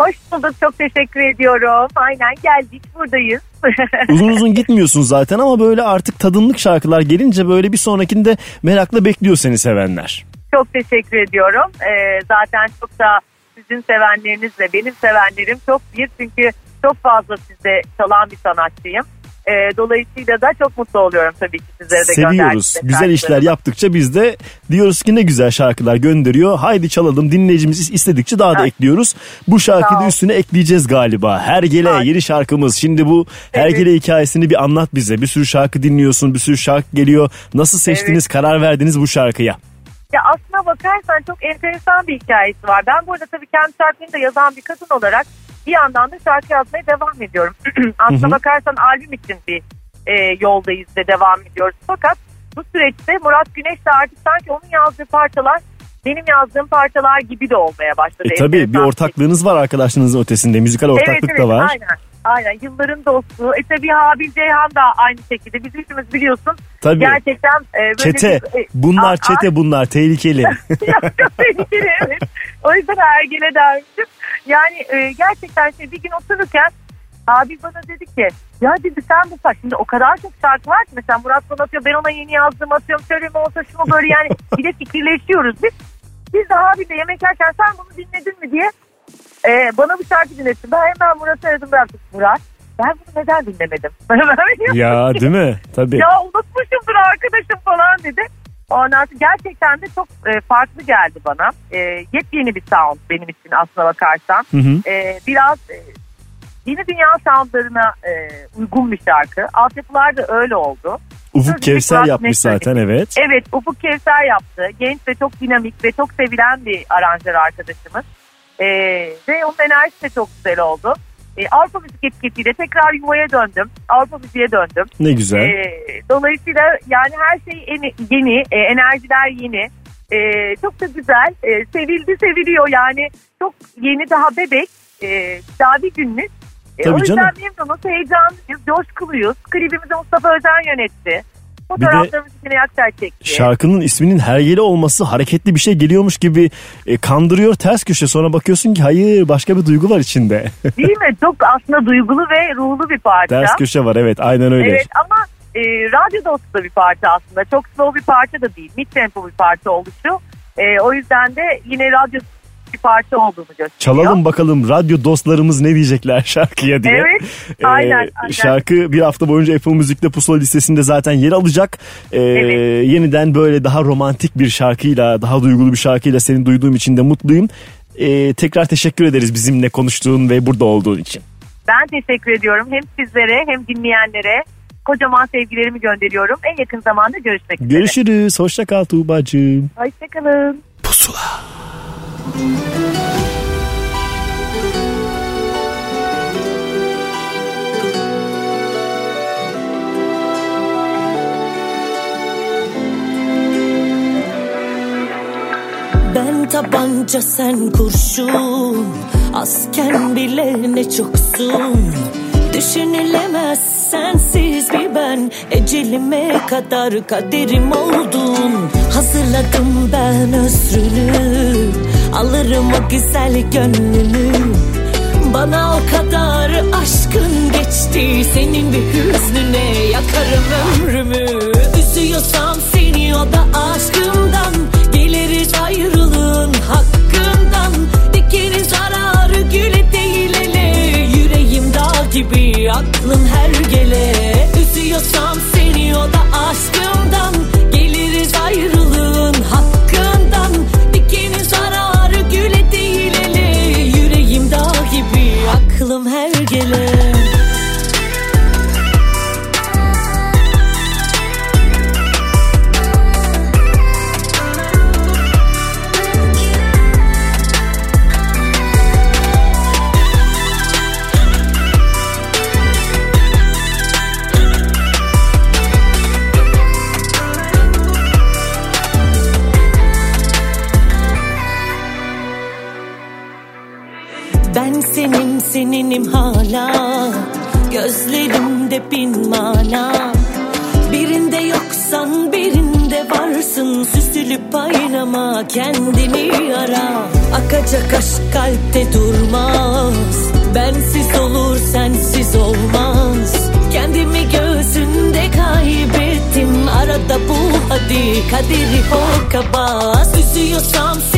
Hoş bulduk. Çok teşekkür ediyorum. Aynen geldik. Buradayız. Uzun uzun gitmiyorsun zaten ama böyle artık tadımlık şarkılar gelince böyle bir sonrakinde merakla bekliyor seni sevenler. çok teşekkür ediyorum. Ee, zaten çok da sizin sevenlerinizle benim sevenlerim çok bir. Çünkü çok fazla sizde çalan bir sanatçıyım. E, dolayısıyla da çok mutlu oluyorum tabii ki sizlere de Seviyoruz. Güzel işler yaptıkça biz de diyoruz ki ne güzel şarkılar gönderiyor. Haydi çalalım dinleyicimiz istedikçe daha da ekliyoruz. Bu şarkıyı da üstüne ekleyeceğiz galiba. Hergele yeni şarkımız. Şimdi bu Hergele hikayesini bir anlat bize. Bir sürü şarkı dinliyorsun bir sürü şarkı geliyor. Nasıl seçtiniz karar verdiniz bu şarkıya? Ya aslına bakarsan çok enteresan bir hikayesi var. Ben bu arada tabii kendi şarkılarını da yazan bir kadın olarak bir yandan da şarkı yazmaya devam ediyorum. aslına bakarsan albüm için bir e, yoldayız ve devam ediyoruz. Fakat bu süreçte Murat Güneş de artık sanki onun yazdığı parçalar benim yazdığım parçalar gibi de olmaya başladı. E tabii bir ortaklığınız var arkadaşınızın ötesinde. Müzikal ortaklık evet, evet, da var. Aynen. Aynen yılların dostu. E tabii Habil Ceyhan da aynı şekilde. Biz üçümüz biliyorsun. Tabii. Gerçekten e, böyle Çete. bir- e, Bunlar a- çete bunlar tehlikeli. çok tehlikeli evet. O yüzden ergele dermişim. Yani e, gerçekten şey bir gün otururken abi bana dedi ki ya dedi sen bu saç şimdi o kadar çok şarkı var ki mesela Murat bana atıyor ben ona yeni yazdım atıyorum şöyle mi olsa şu mu böyle yani bir de fikirleşiyoruz biz. Biz de abiyle yemek yerken sen bunu dinledin mi diye e, bana bir şarkı dinletti. Ben hemen Murat'ı aradım bıraktım. Murat ben bunu neden dinlemedim? ya değil mi? Tabii. ya unutmuşumdur arkadaşım falan dedi. Ondan sonra gerçekten de çok e, farklı geldi bana. E, yepyeni bir sound benim için aslına bakarsan. Hı hı. E, biraz e, yeni dünya soundlarına e, uygun bir şarkı. Altyapılar da öyle oldu. Ufuk Sözleri Kevser yapmış zaten evet. Evet Ufuk Kevser yaptı. Genç ve çok dinamik ve çok sevilen bir aranjör arkadaşımız. E, ve onun enerjisi de çok güzel oldu. E, Avrupa Müzik etiketiyle tekrar yuvaya döndüm. Avrupa Müziğe döndüm. Ne güzel. E, dolayısıyla yani her şey yeni, yeni e, enerjiler yeni. E, çok da güzel. E, sevildi seviliyor yani. Çok yeni daha bebek. E, daha bir günlük. E, Tabii o yüzden canım. memnunuz, heyecanlıyız, coşkuluyuz. Klibimizi Mustafa Özen yönetti. Fotoğraflarımızı Cüneyt Akçay çekti. Şarkının isminin hergele olması hareketli bir şey geliyormuş gibi e, kandırıyor ters köşe sonra bakıyorsun ki hayır başka bir duygu var içinde. Değil mi? Çok aslında duygulu ve ruhlu bir parça. ters köşe var evet aynen öyle. Evet ama e, radyo dostu da bir parça aslında. Çok slow bir parça da değil. Mid tempo bir parça oluşu. E, o yüzden de yine radyo bir parça olduğunu gösteriyor. Çalalım bakalım radyo dostlarımız ne diyecekler şarkıya diye. Evet, Ee, aynen, aynen. Şarkı bir hafta boyunca Apple Müzik'te pusula listesinde zaten yer alacak. Ee, Evet. Yeniden böyle daha romantik bir şarkıyla, daha duygulu bir şarkıyla seni duyduğum için de mutluyum. Ee, tekrar teşekkür ederiz bizimle konuştuğun ve burada olduğun için. Ben teşekkür ediyorum. Hem sizlere hem dinleyenlere kocaman sevgilerimi gönderiyorum. En yakın zamanda görüşmek üzere. Görüşürüz. Hoşça kal Tuğba'cığım. Hoşçakalın. Ben tabanca sen kurşun Asken bile ne çoksun. Düşünülemez sensiz bir ben Ecelime kadar kaderim oldun Hazırladım ben özrünü Alırım o güzel gönlünü Bana o kadar aşkın geçti. Senin bir hüznüne yakarım ömrümü. Üzüyorsam seni o da aşkımdan. Geliriz ayrılığın hakkından. Dikeriz zararı güle değil ele. Yüreğim dağ gibi aklım her gele. Üzüyorsam seni o da aşkımdan her kaderi hoka bas Üzüyorsam seni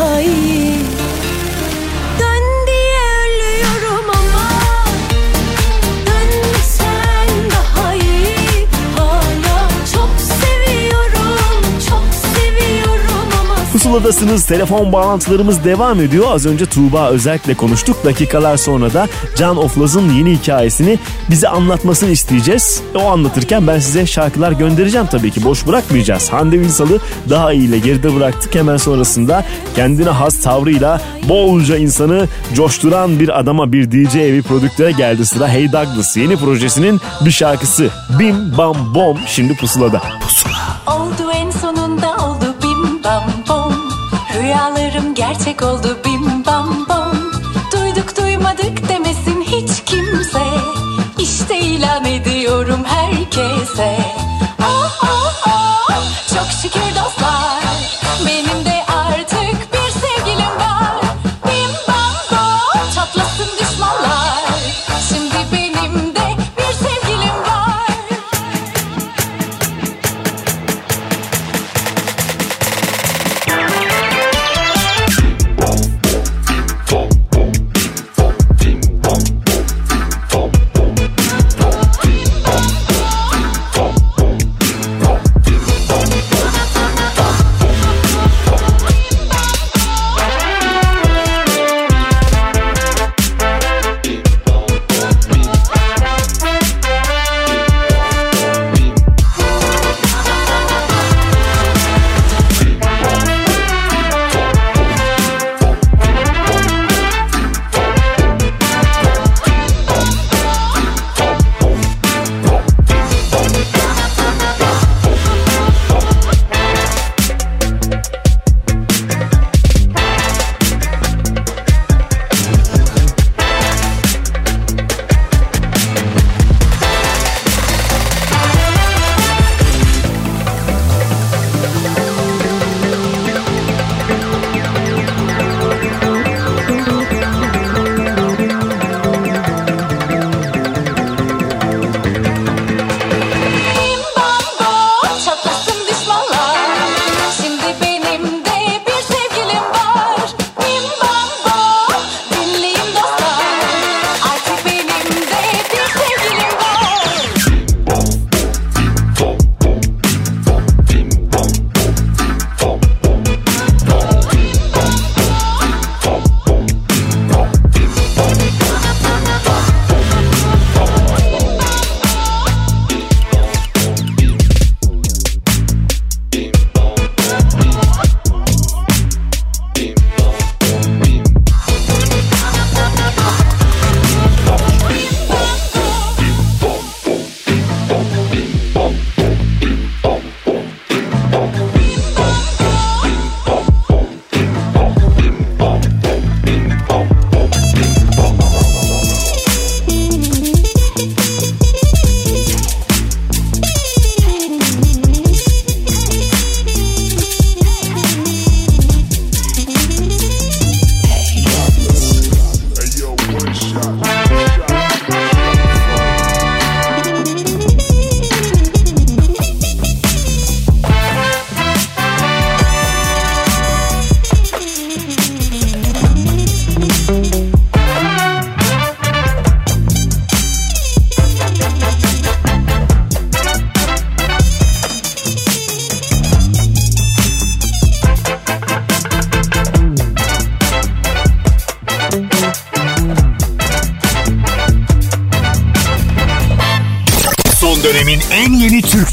爱 Pusuladasınız. Telefon bağlantılarımız devam ediyor. Az önce Tuğba özellikle konuştuk. Dakikalar sonra da Can Oflaz'ın yeni hikayesini bize anlatmasını isteyeceğiz. O anlatırken ben size şarkılar göndereceğim tabii ki. Boş bırakmayacağız. Hande Ünsal'ı daha iyiyle geride bıraktık. Hemen sonrasında kendine has tavrıyla bolca insanı coşturan bir adama bir DJ evi prodüktöre geldi sıra. Hey Douglas yeni projesinin bir şarkısı. Bim Bam Bom şimdi pusulada. Pusula. Oldu Rüyalarım gerçek oldu bim bam bom Duyduk duymadık demesin hiç kimse. İşte ilan ediyorum herkese.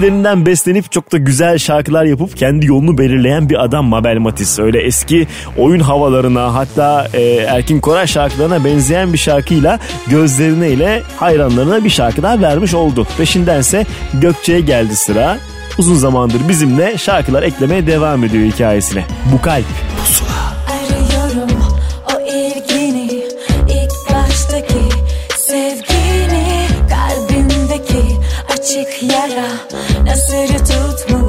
müziklerinden beslenip çok da güzel şarkılar yapıp kendi yolunu belirleyen bir adam Mabel Matiz. Öyle eski oyun havalarına hatta e, Erkin Koray şarkılarına benzeyen bir şarkıyla gözlerine ile hayranlarına bir şarkı daha vermiş oldu. Peşindense Gökçe'ye geldi sıra. Uzun zamandır bizimle şarkılar eklemeye devam ediyor hikayesine. Bu kalp. Pusula. tierra, nacer y tu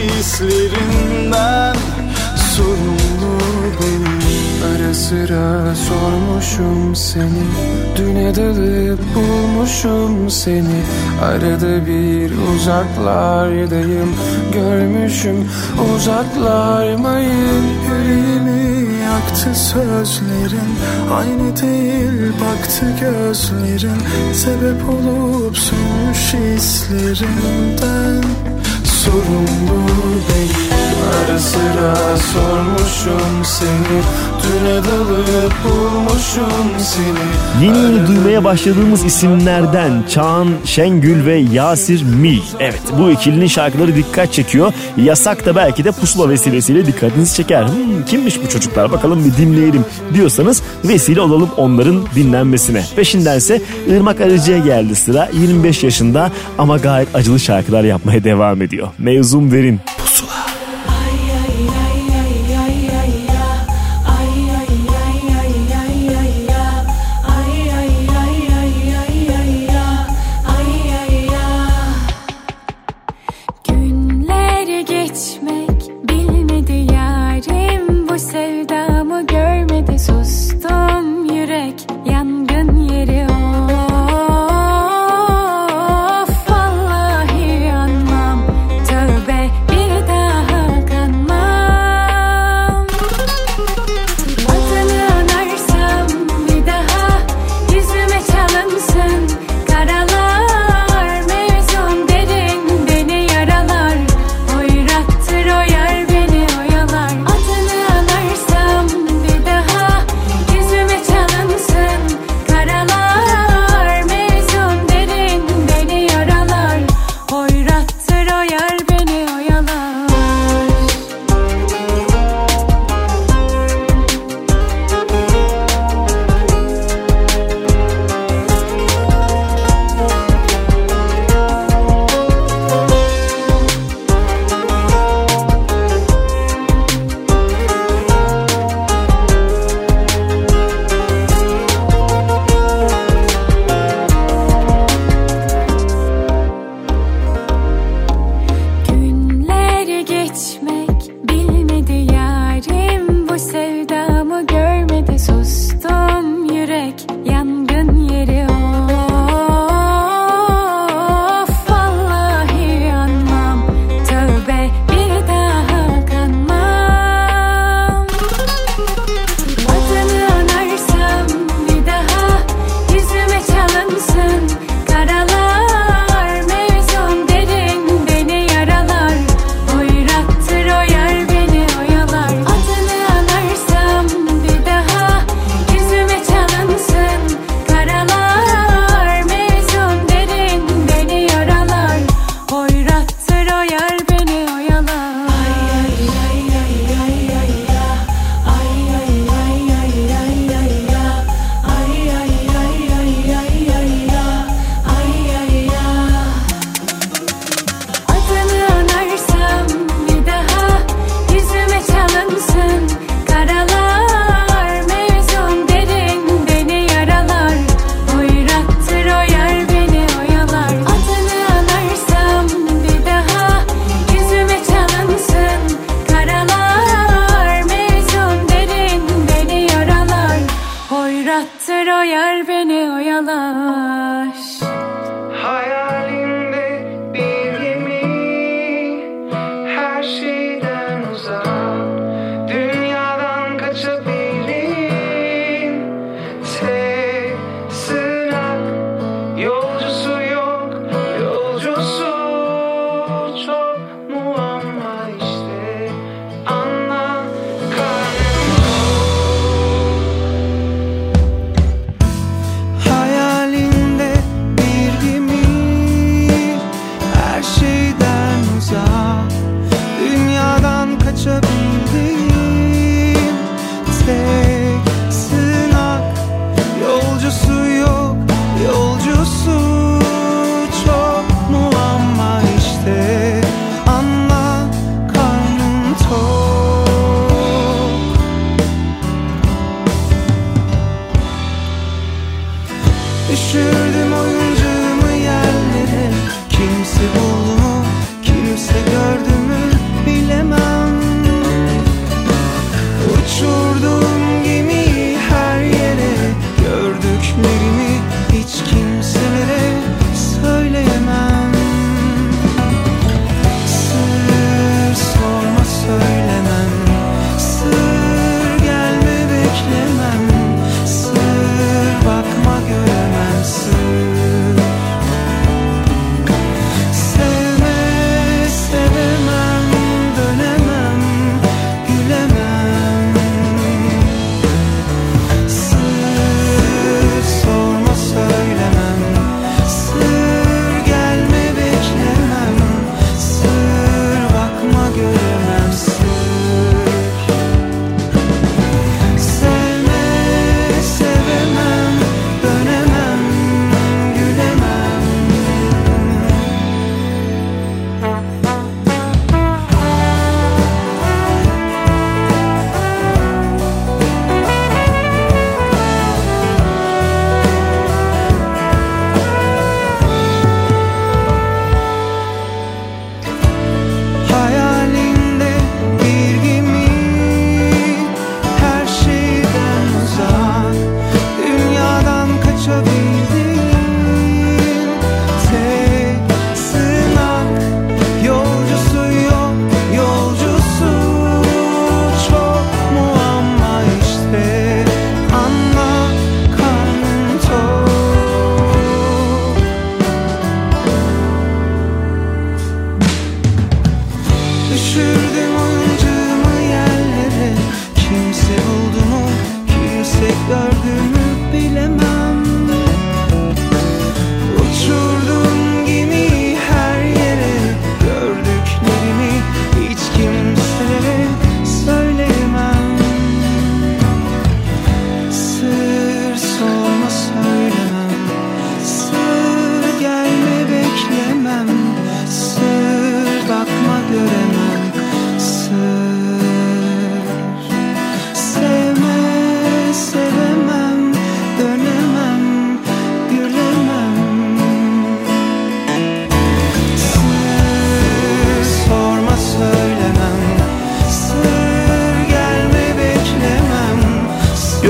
hislerinden sorumlu benim Ara sıra sormuşum seni Düne dalıp bulmuşum seni. Arada bir uzaklardayım Görmüşüm uzaklarmayın. Yüreğimi yaktı sözlerin Aynı değil baktı gözlerin. Sebep olup sönmüş hislerimden sorumlu değil Ara sıra sormuşum seni Düne dalıp bulmuşum seni Yeni yeni duymaya başladığımız isimlerden Çağan Şengül ve Yasir Mil. Evet bu ikilinin şarkıları dikkat çekiyor. Yasak da belki de pusula vesilesiyle dikkatinizi çeker. Hmm, kimmiş bu çocuklar bakalım bir dinleyelim diyorsanız vesile olalım onların dinlenmesine. Peşindense Irmak Arıcı'ya geldi sıra 25 yaşında ama gayet acılı şarkılar yapmaya devam ediyor mevzum derin.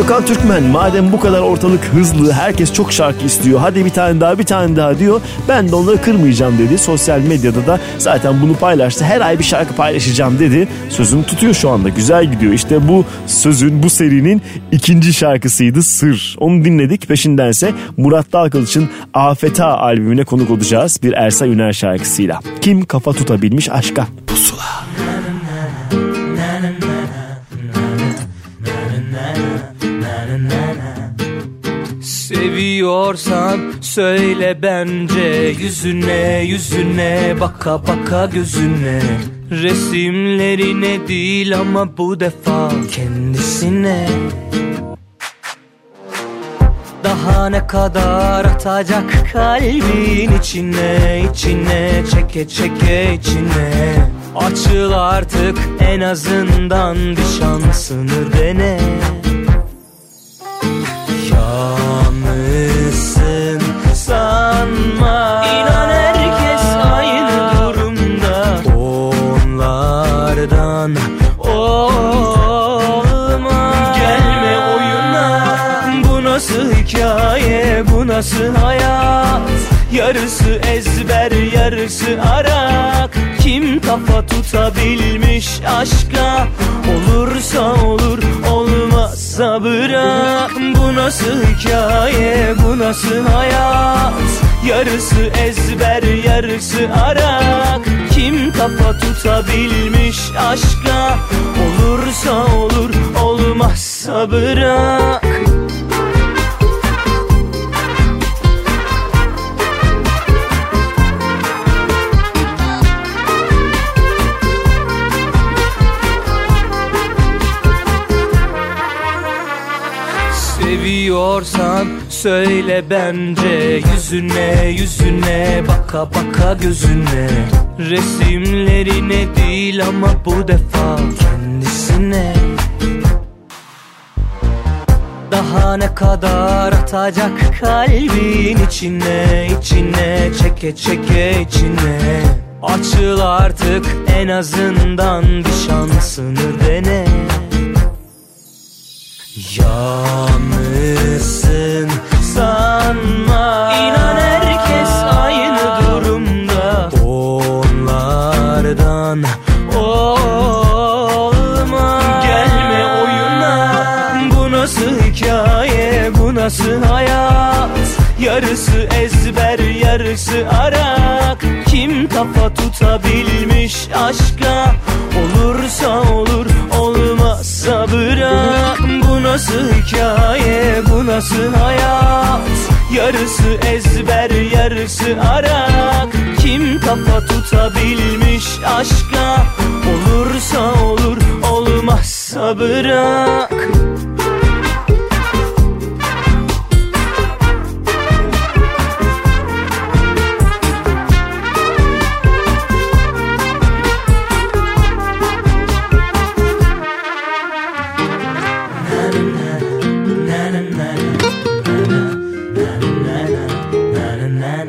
Volkan Türkmen madem bu kadar ortalık hızlı herkes çok şarkı istiyor hadi bir tane daha bir tane daha diyor ben de onları kırmayacağım dedi. Sosyal medyada da zaten bunu paylaştı her ay bir şarkı paylaşacağım dedi. Sözünü tutuyor şu anda güzel gidiyor işte bu sözün bu serinin ikinci şarkısıydı Sır. Onu dinledik peşindense Murat Dalkılıç'ın Afeta albümüne konuk olacağız bir Ersay Üner şarkısıyla. Kim kafa tutabilmiş aşka? Pusula. Seviyorsan söyle bence Yüzüne yüzüne baka baka gözüne. Resimlerine değil ama bu defa kendisine. Daha ne kadar atacak kalbin içine içine çeke çeke içine. Açıl artık en azından bir şansını dene Yarısı ezber yarısı arak Kim kafa tutabilmiş aşka Olursa olur olmazsa bırak. Bu nasıl hikaye bu nasıl hayat? Yarısı ezber yarısı arak Kim kafa tutabilmiş aşka Olursa olur olmazsa bırak Seviyorsan söyle bence. Yüzüne yüzüne baka baka gözüne. Resimlerine değil ama bu defa kendisine. Daha ne kadar atacak kalbin içine içine çeke çeke içine. Açıl artık en azından bir şansını dene Yalnızsın sanma. İnan herkes aynı durumda. Onlardan olma. Gelme oyuna. Bu nasıl hikaye? Bu nasıl hayat? Yarısı ezber yarısı arak. Kim kafa tutabilmiş aşka Olursa olur olmazsa bırak. Bu nasıl hikaye bu nasıl hayat? Yarısı ezber yarısı arak. Kim kafa tutabilmiş aşka? Olursa olur olmazsa bırak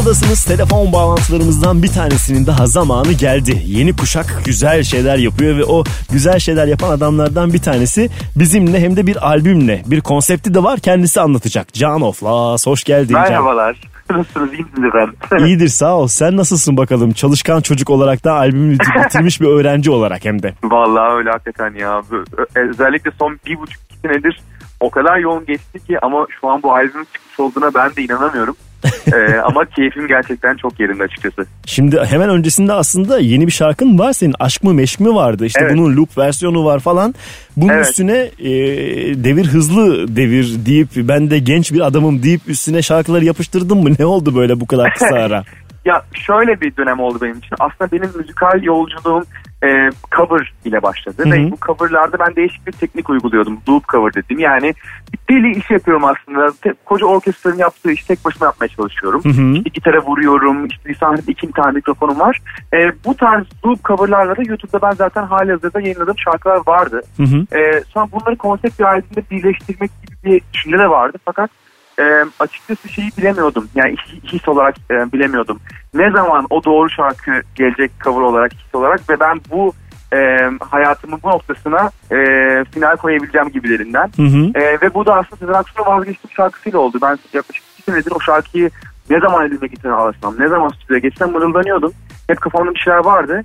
Pusuladasınız. Telefon bağlantılarımızdan bir tanesinin daha zamanı geldi. Yeni kuşak güzel şeyler yapıyor ve o güzel şeyler yapan adamlardan bir tanesi bizimle hem de bir albümle bir konsepti de var kendisi anlatacak. Can Oflas hoş geldin Can. Merhabalar. Nasılsınız? İyi misiniz efendim? İyidir sağ ol. Sen nasılsın bakalım? Çalışkan çocuk olarak da albümünü bitirmiş bir öğrenci olarak hem de. Vallahi öyle hakikaten ya. Özellikle son bir buçuk senedir o kadar yoğun geçti ki ama şu an bu albümün çıkmış olduğuna ben de inanamıyorum. Ee, ama keyfim gerçekten çok yerinde açıkçası. Şimdi hemen öncesinde aslında yeni bir şarkın var senin. Aşk mı meşk mi vardı? İşte Evet. bunun loop versiyonu var falan. Bunun Evet. üstüne e, devir hızlı devir deyip ben de genç bir adamım deyip üstüne şarkıları yapıştırdın mı? Ne oldu böyle bu kadar kısa ara? Ya şöyle bir dönem oldu benim için. Aslında benim müzikal yolculuğum e, cover ile başladı. Hı hı. Ve bu coverlarda ben değişik bir teknik uyguluyordum. Loop cover dediğim. Yani deli iş yapıyorum aslında. Te- koca orkestranın yaptığı işi tek başıma yapmaya çalışıyorum. Hı hı. İşte gitara vuruyorum. İşte bir sahnede iki tane mikrofonum var. E, bu tarz loop coverlarla da YouTube'da ben zaten hali hazırda yayınladığım şarkılar vardı. Hı hı. E, sonra bunları konsept bir albümde birleştirmek gibi bir düşünce de vardı. Fakat e, açıkçası şeyi bilemiyordum. Yani his, olarak e, bilemiyordum. Ne zaman o doğru şarkı gelecek cover olarak, his olarak ve ben bu e, hayatımın bu noktasına e, final koyabileceğim gibilerinden. Hı hı. E, ve bu da aslında Sezen Aksu'na vazgeçtiğim şarkısıyla oldu. Ben yaklaşık iki senedir o şarkıyı ne zaman elime gitmeye alsam, ne zaman stüdyoya geçsem mırıldanıyordum. Hep kafamda bir şeyler vardı.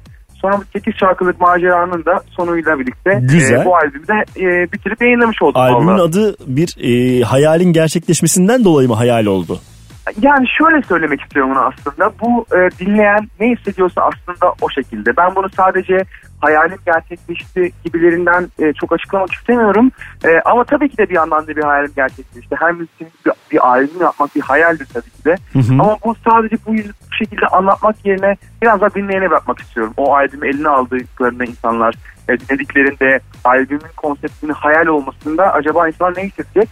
Bu 8 şarkılık maceranın da sonuyla birlikte Güzel. e, bu albümü de e, bitirip yayınlamış oldum. Albümün vallahi. adı bir e, hayalin gerçekleşmesinden dolayı mı hayal oldu? Yani şöyle söylemek istiyorum bunu aslında. Bu e, dinleyen ne hissediyorsa aslında o şekilde. Ben bunu sadece hayalim gerçekleşti gibilerinden e, çok açıklamak istemiyorum. E, ama tabii ki de bir yandan da bir hayalim gerçekleşti. Her müziğin bir, bir albüm yapmak bir hayaldir tabii ki de. Hı hı. Ama bu sadece bu, bu şekilde anlatmak yerine biraz daha dinleyene bırakmak istiyorum. O albümü eline aldıklarında insanlar e, dinlediklerinde albümün konseptinin hayal olmasında acaba insanlar ne hissedecek?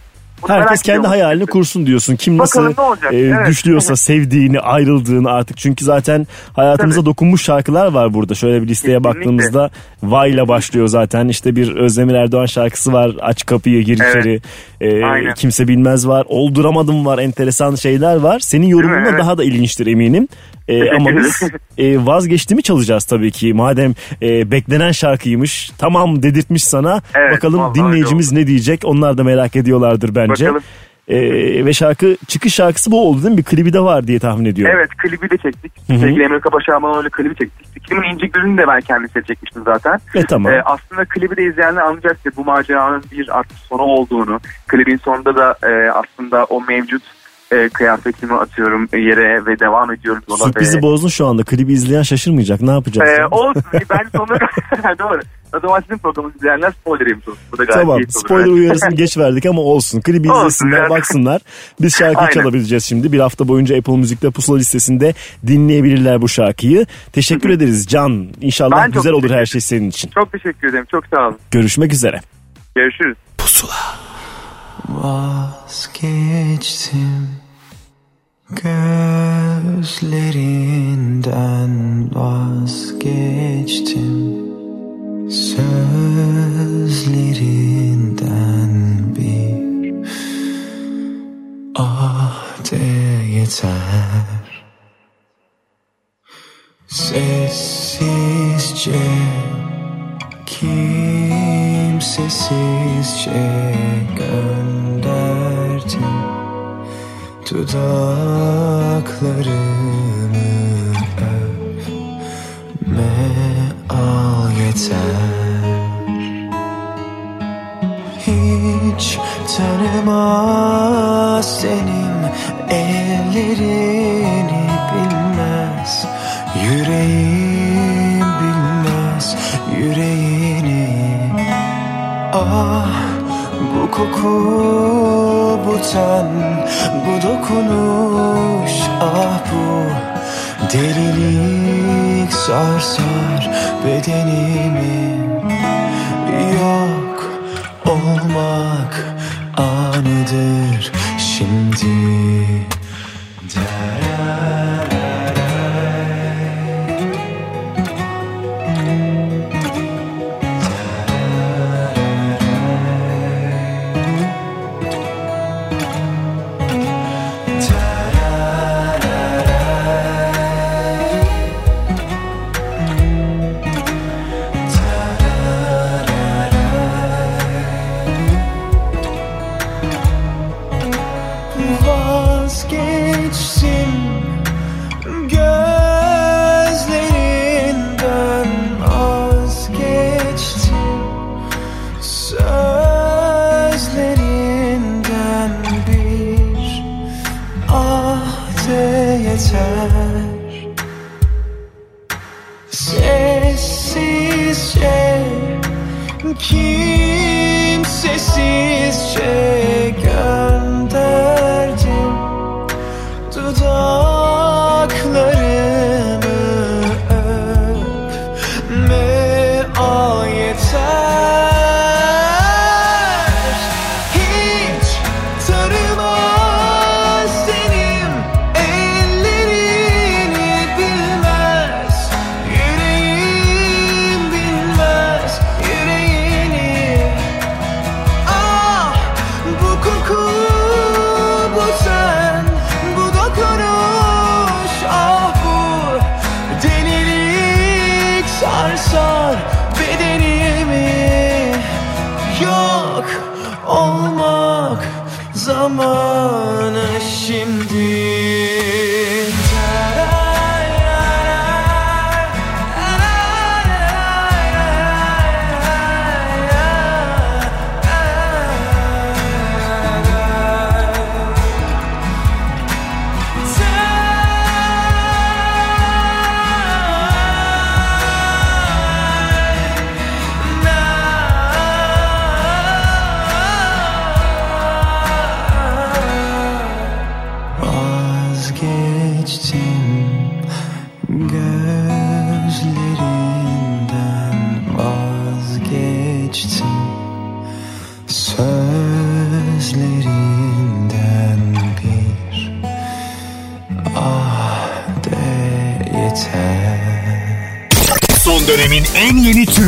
Herkes kendi ediyorum. hayalini kursun diyorsun. Kim Bakalım nasıl e, Evet. düşlüyorsa sevdiğini, ayrıldığını artık. Çünkü zaten hayatımıza dokunmuş şarkılar var burada. Şöyle bir listeye Kesinlikle. baktığımızda Vay ile başlıyor zaten. İşte bir Özdemir Erdoğan şarkısı var. Aç kapıyı gir Evet. içeri. E, Aynen. kimse bilmez var. Olduramadım var. Enteresan şeyler var. Senin yorumun da Evet. daha da ilginçtir eminim. E, ama biz e, vazgeçti mi çalacağız tabii ki. Madem e, beklenen şarkıymış. Tamam dedirtmiş sana. Evet, Bakalım dinleyicimiz ne diyecek. Onlar da merak ediyorlardır bence. Bakalım. Ee, ve şarkı çıkış şarkısı bu oldu değil mi? Bir klibi de var diye tahmin ediyorum. Evet klibi de çektik. Hı hı. Sevgili Emre Kapaşarman öyle klibi çektik. Filmin ince gülünü de ben kendisiyle çekmiştim zaten. E tamam. Ee, aslında klibi de izleyenler anlayacaktır bu maceranın bir artık sonu olduğunu. Klibin sonunda da e, aslında o mevcut e, kıyafetimi atıyorum yere ve devam ediyorum yola. Sürprizi ve, bozdun şu anda. Klibi izleyen şaşırmayacak. Ne yapacağız? e, olsun. ben sonuna Doğru. O zaman sizin programı izleyenler spoiler yemiş olsun. Bu da gayet Tamam keyifli olur. spoiler uyarısını geç verdik ama olsun. Klibi Olsun izlesinler yani. baksınlar. Biz şarkıyı çalabileceğiz şimdi. Bir hafta boyunca Apple Müzik'te pusula listesinde dinleyebilirler bu şarkıyı. Teşekkür ederiz Can. İnşallah Ben güzel olur her şey senin için. Çok teşekkür ederim. Çok sağ olun. Görüşmek üzere. Görüşürüz. Vazgeçtim Gözlerinden vazgeçtim. Sözlerinden bir Ah de yeter. Sessizce Kimsesizce Dudaklarını öpme al yeter. Hiç tanımaz senin ellerini bilmez. Yüreğim bilmez yüreğini Ah koku bu ten bu dokunuş ah bu delilik sarsar bedenimi yok olmak anıdır şimdi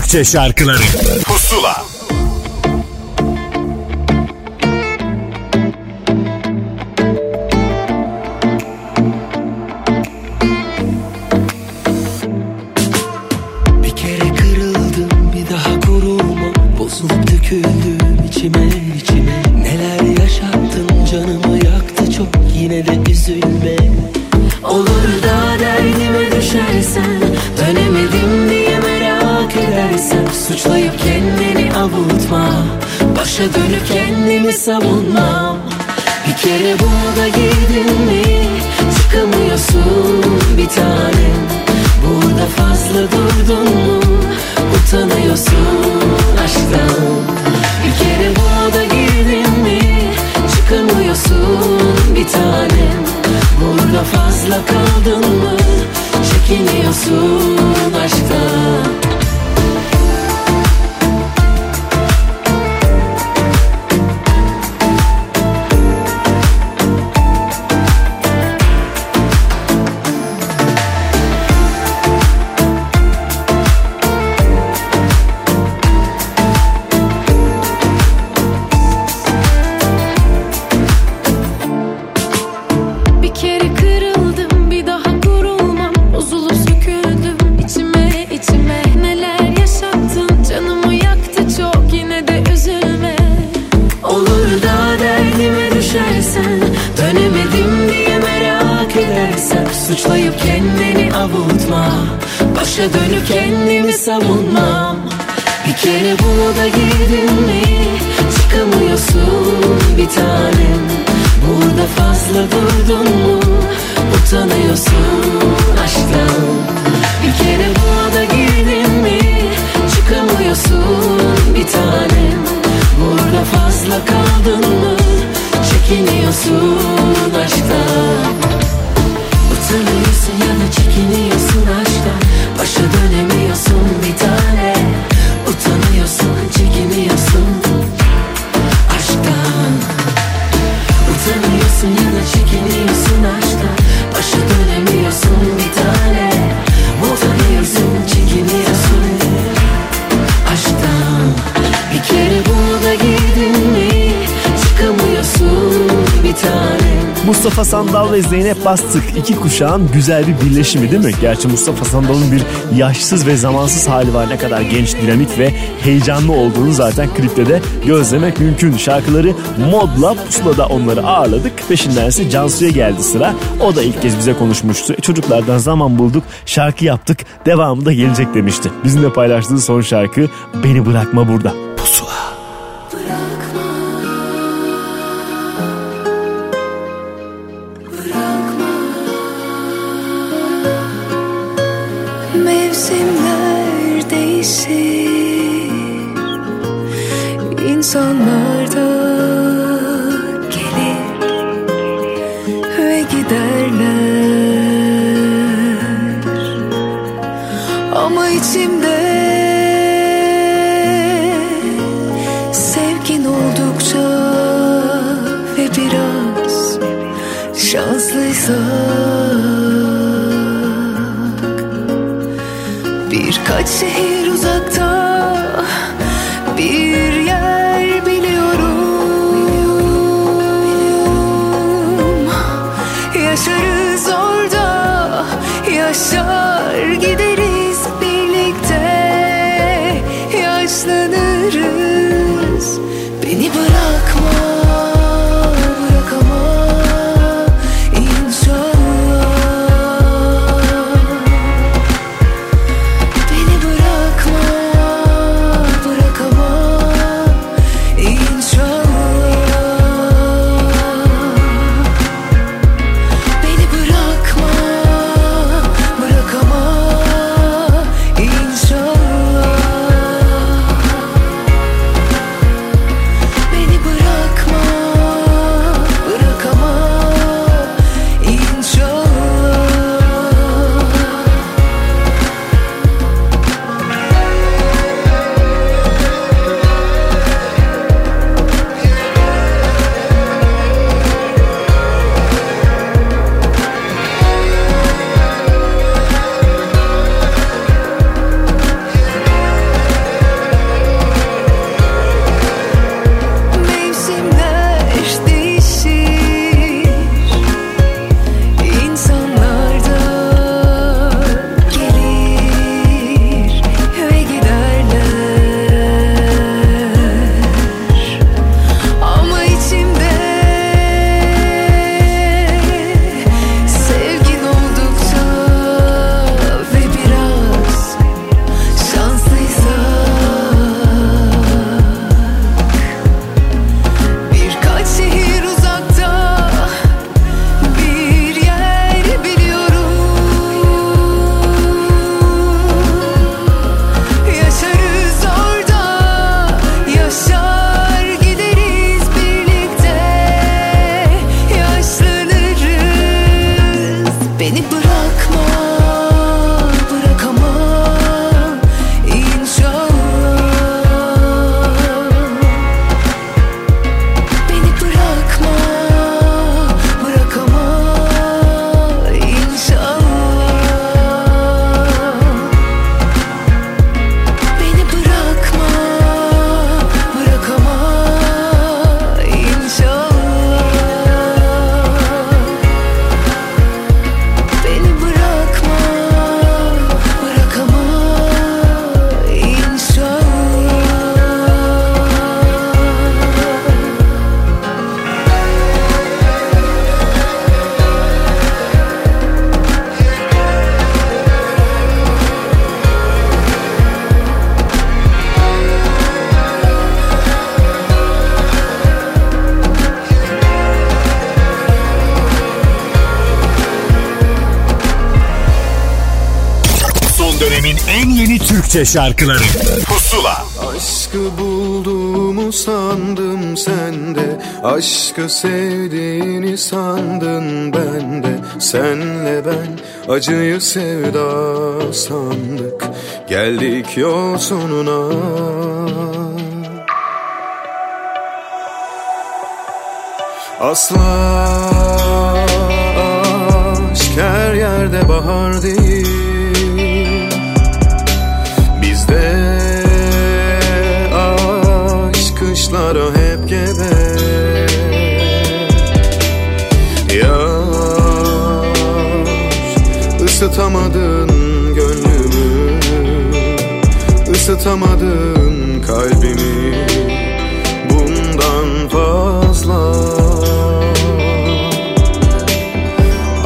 Türkçe şarkıları. Pusula. Bir kere kırıldım bir daha gururuma Bozulup döküldüm içime içime. Neler yaşattın canımı yaktı çok. Yine de üzülme. Olur da derdime düşersen Dönemedim edersen Suçlayıp kendini avutma. Başa dönüp kendimi savunmam Bir kere bunu da girdin mi Çıkamıyorsun bir tanem Burada fazla durdun mu Utanıyorsun aşktan. Bir kere bunu da girdin mi Çıkamıyorsun bir tanem Burada fazla kaldın mı Çekiniyorsun aşktan kendimi savunmam. Bir kere bunu da girdin mi Çıkamıyorsun bir tanem. Burada fazla durdun mu Utanıyorsun aşktan. Bir kere buna da girdin mi Çıkamıyorsun bir tanem. Burada fazla kaldın mı Çekiniyorsun aşktan. Utanıyorsun ya da çekiniyorsun aşktan Başa dönemiyorsun Mustafa Sandal ve Zeynep Bastık iki kuşağın güzel bir birleşimi değil mi? Gerçi Mustafa Sandal'ın bir yaşsız ve zamansız hali var. Ne kadar genç, dinamik ve heyecanlı olduğunu zaten klipte de gözlemek mümkün. Şarkıları modla pusulada onları ağırladık. Peşindense Cansu'ya geldi sıra. O da ilk kez bize konuşmuştu. E, çocuklardan zaman bulduk, şarkı yaptık. Devamı da gelecek demişti. Bizimle paylaştığı son şarkı Beni Bırakma Burada. Türkçe şarkıları. Pusula. Aşkı buldum sandım sende. Aşkı sevdiğini sandın bende. Senle ben acıyı sevda sandık. Geldik yol sonuna Asla ısıtamadın kalbimi. Bundan fazla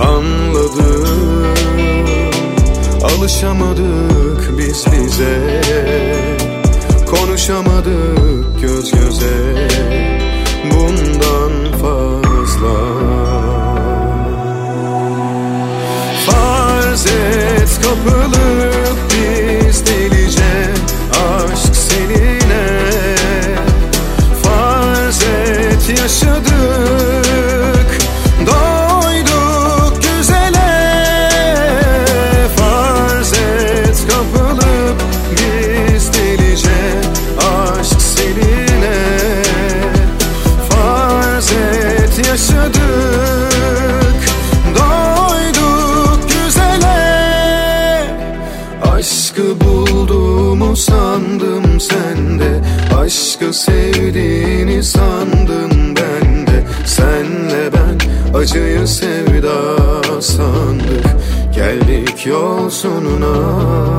Anladım Alışamadık biz bize. Konuşamadık göz göze. Yol sonuna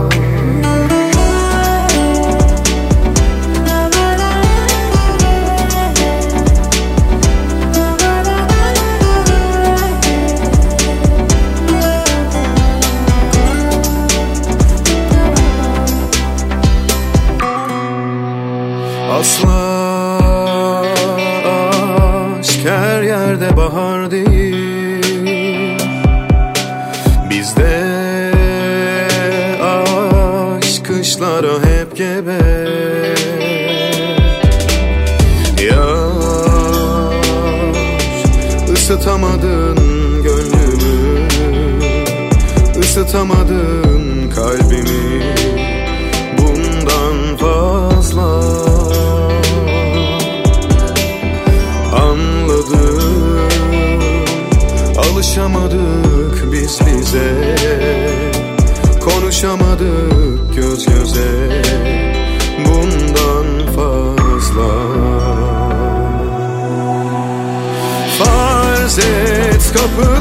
et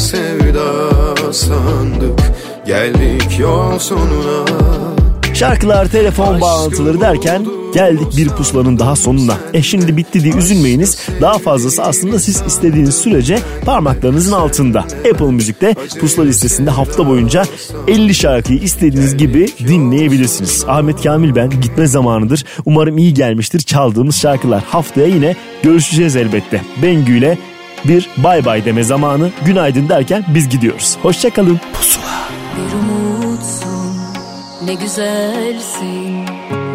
sevda sandık Geldik yol sonuna Şarkılar, telefon bağlantıları derken geldik bir pusulanın daha sonuna. E şimdi bitti diye üzülmeyiniz. Daha fazlası aslında siz istediğiniz sürece parmaklarınızın altında. Apple Müzik'te pusula listesinde hafta boyunca 50 şarkıyı istediğiniz gibi dinleyebilirsiniz. Ahmet Kamil ben gitme zamanıdır. Umarım iyi gelmiştir çaldığımız şarkılar. Haftaya yine görüşeceğiz elbette. Bengü ile bir bay bay deme zamanı. Günaydın derken biz gidiyoruz. Hoşçakalın. Pusula. Bir umutsun ne güzelsin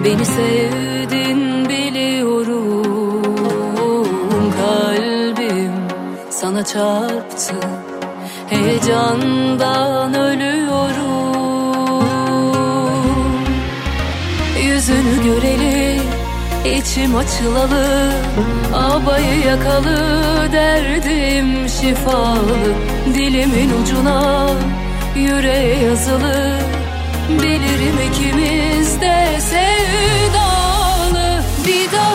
Beni sevdin biliyorum Kalbim sana çarptı Heyecandan ölüyorum Yüzünü göreli içim açılalı Abayı yakalı derdim şifalı. Dilimin ucuna yüreğe yazılı Bilirim ikimiz de sevdalı. Bir daha